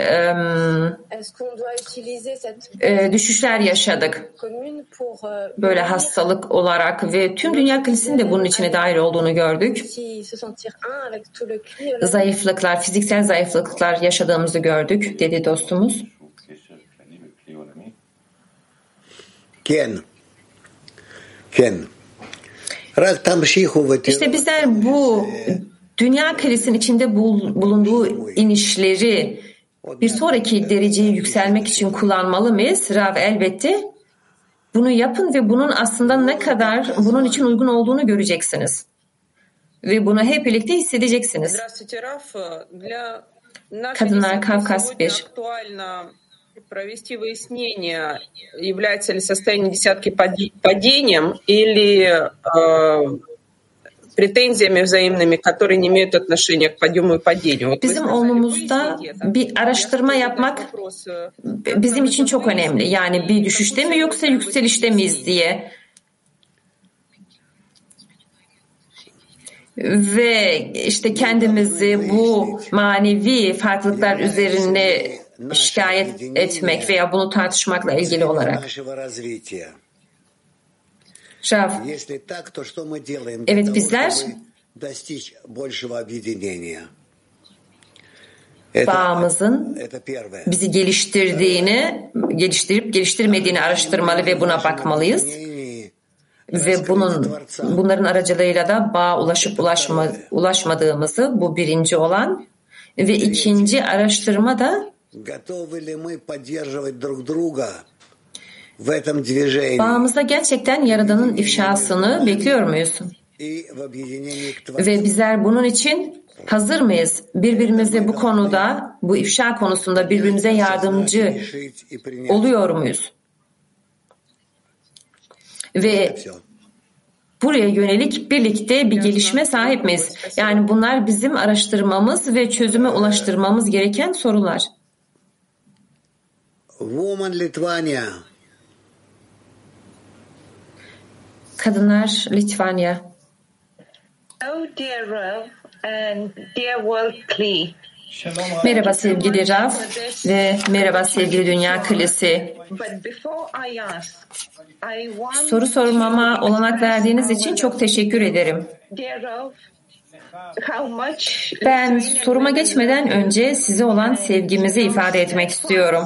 e, düşüşler yaşadık. commune pour euh, Böyle hastalık olarak ve tüm dünya kilisinin de bunun içine dahil olduğunu gördük. Zayıflıklar, fiziksel zayıflıklar yaşadığımızı gördük dedi dostumuz. כן, işte bizler bu dünya krizin içinde bulunduğu inişleri bir sonraki dereceye yükselmek için kullanmalı mıyız? Rav elbette bunu yapın ve bunun aslında ne kadar bunun için uygun olduğunu göreceksiniz. Ve bunu hep birlikte hissedeceksiniz. Kadınlar Kafkas 1 актуально провести выяснение, является ли состояние десятки пади- падением или э, претензиями взаимными, которые не имеют отношения к подъему и падению. Вот вы Bizim olmamızda bir araştırma yapmak вопрос, bizim için çok önemli. Yani bir düşüşte mi yoksa yükselişte miyiz diye. Ve işte kendimizi bu manevi farklılıklar üzerine şikayet etmek veya bunu tartışmakla ilgili olarak. Şaf. Evet bizler bağımızın bizi geliştirdiğini, geliştirip geliştirmediğini araştırmalı ve buna bakmalıyız. Ve bunun bunların aracılığıyla da bağ ulaşıp ulaşma, ulaşmadığımızı bu birinci olan ve ikinci araştırma da Bağımızda gerçekten Yaradan'ın ifşasını bekliyor muyuz? Ve bizler bunun için hazır mıyız? Birbirimize bu konuda, bu ifşa konusunda birbirimize yardımcı oluyor muyuz? Ve buraya yönelik birlikte bir gelişme sahip miyiz? Yani bunlar bizim araştırmamız ve çözüme ulaştırmamız gereken sorular. Woman Litvania. Kadınlar Litvanya. Oh, dear Rav and dear world Kli. Merhaba sevgili Rav ve merhaba sevgili Dünya Kilisi. But before I ask, I want Soru sormama olanak verdiğiniz için çok teşekkür ederim. dear Rav, how much ben soruma geçmeden önce size olan sevgimizi ifade etmek istiyorum.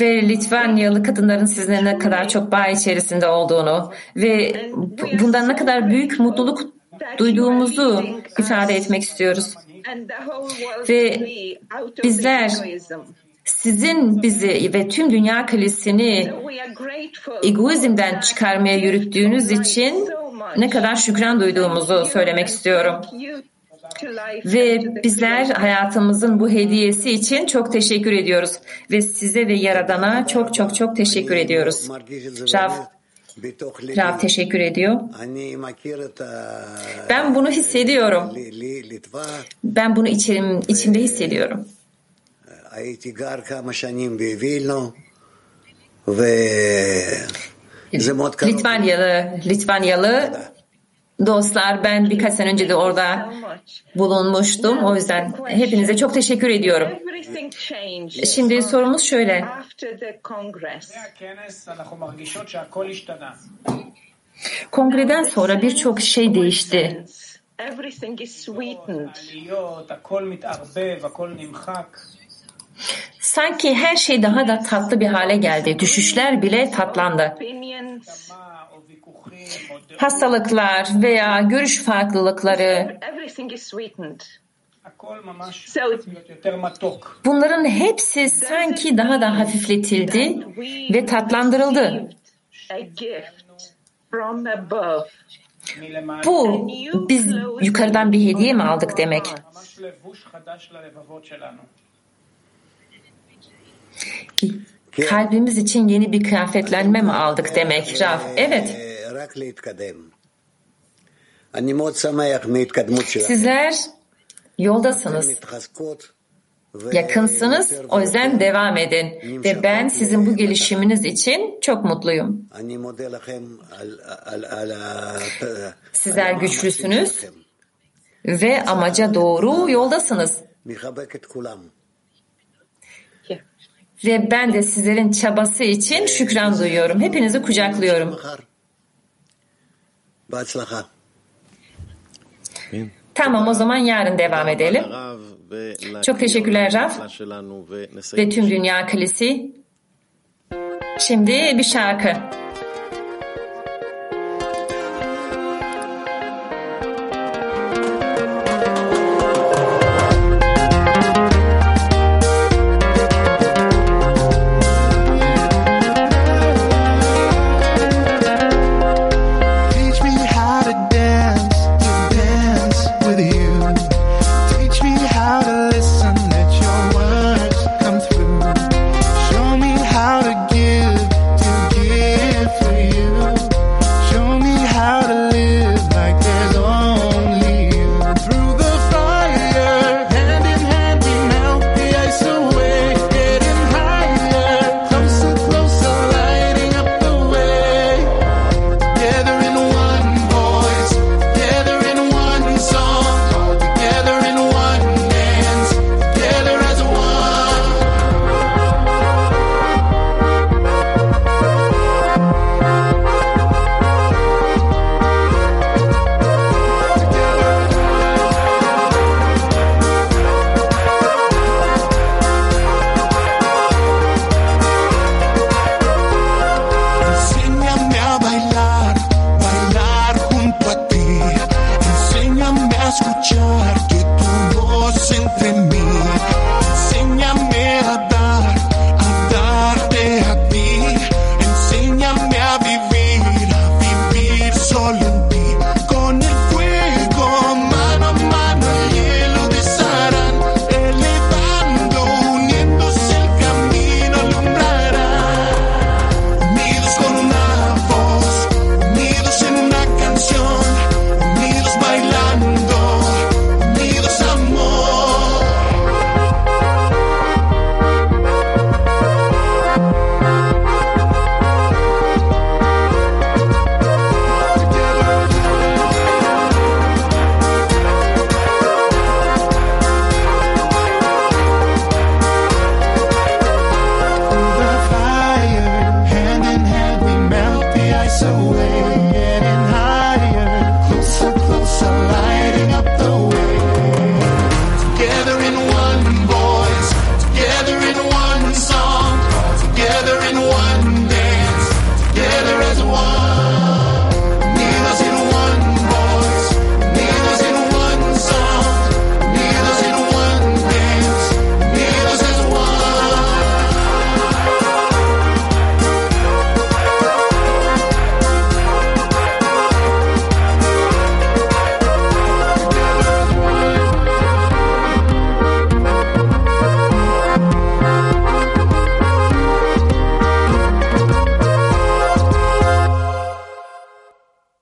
Ve Litvanyalı kadınların sizlere ne kadar çok bağ içerisinde olduğunu ve bundan ne kadar büyük mutluluk duyduğumuzu ifade etmek istiyoruz. Ve bizler sizin bizi ve tüm dünya kalesini egoizmden çıkarmaya yürüttüğünüz için ne kadar şükran duyduğumuzu söylemek istiyorum. Ve bizler hayatımızın bu hediyesi için çok teşekkür ediyoruz. Ve size ve Yaradan'a çok çok çok teşekkür ediyoruz. Rav, Rab teşekkür ediyor. Ben bunu hissediyorum. Ben bunu içim, içimde hissediyorum. הייתי גר כמה שנים בווילנו, וזה מאוד קרוב. Litvanyalı, Litvanyalı dostlar ben birkaç sene önce de orada bulunmuştum. O yüzden hepinize çok teşekkür ediyorum. everything changed Şimdi sorumuz şöyle. after the congress. הכנס אנחנו מרגישות שהכל השתנה. Kongreden sonra birçok şey değişti. everything is sweetened. Sanki her şey daha da tatlı bir hale geldi. Düşüşler bile tatlandı. Hastalıklar veya görüş farklılıkları bunların hepsi sanki daha da hafifletildi ve tatlandırıldı. Bu biz yukarıdan bir hediye mi aldık demek? Kalbimiz için yeni bir kıyafetlenme mi aldık demek Rav? Evet. Sizler yoldasınız. Yakınsınız. O yüzden devam edin. Ve ben sizin bu gelişiminiz için çok mutluyum. Sizler güçlüsünüz ve amaca doğru yoldasınız ve ben de sizlerin çabası için şükran duyuyorum. Hepinizi kucaklıyorum. Tamam o zaman yarın devam edelim. Çok teşekkürler Rav ve tüm dünya kalesi. Şimdi bir şarkı.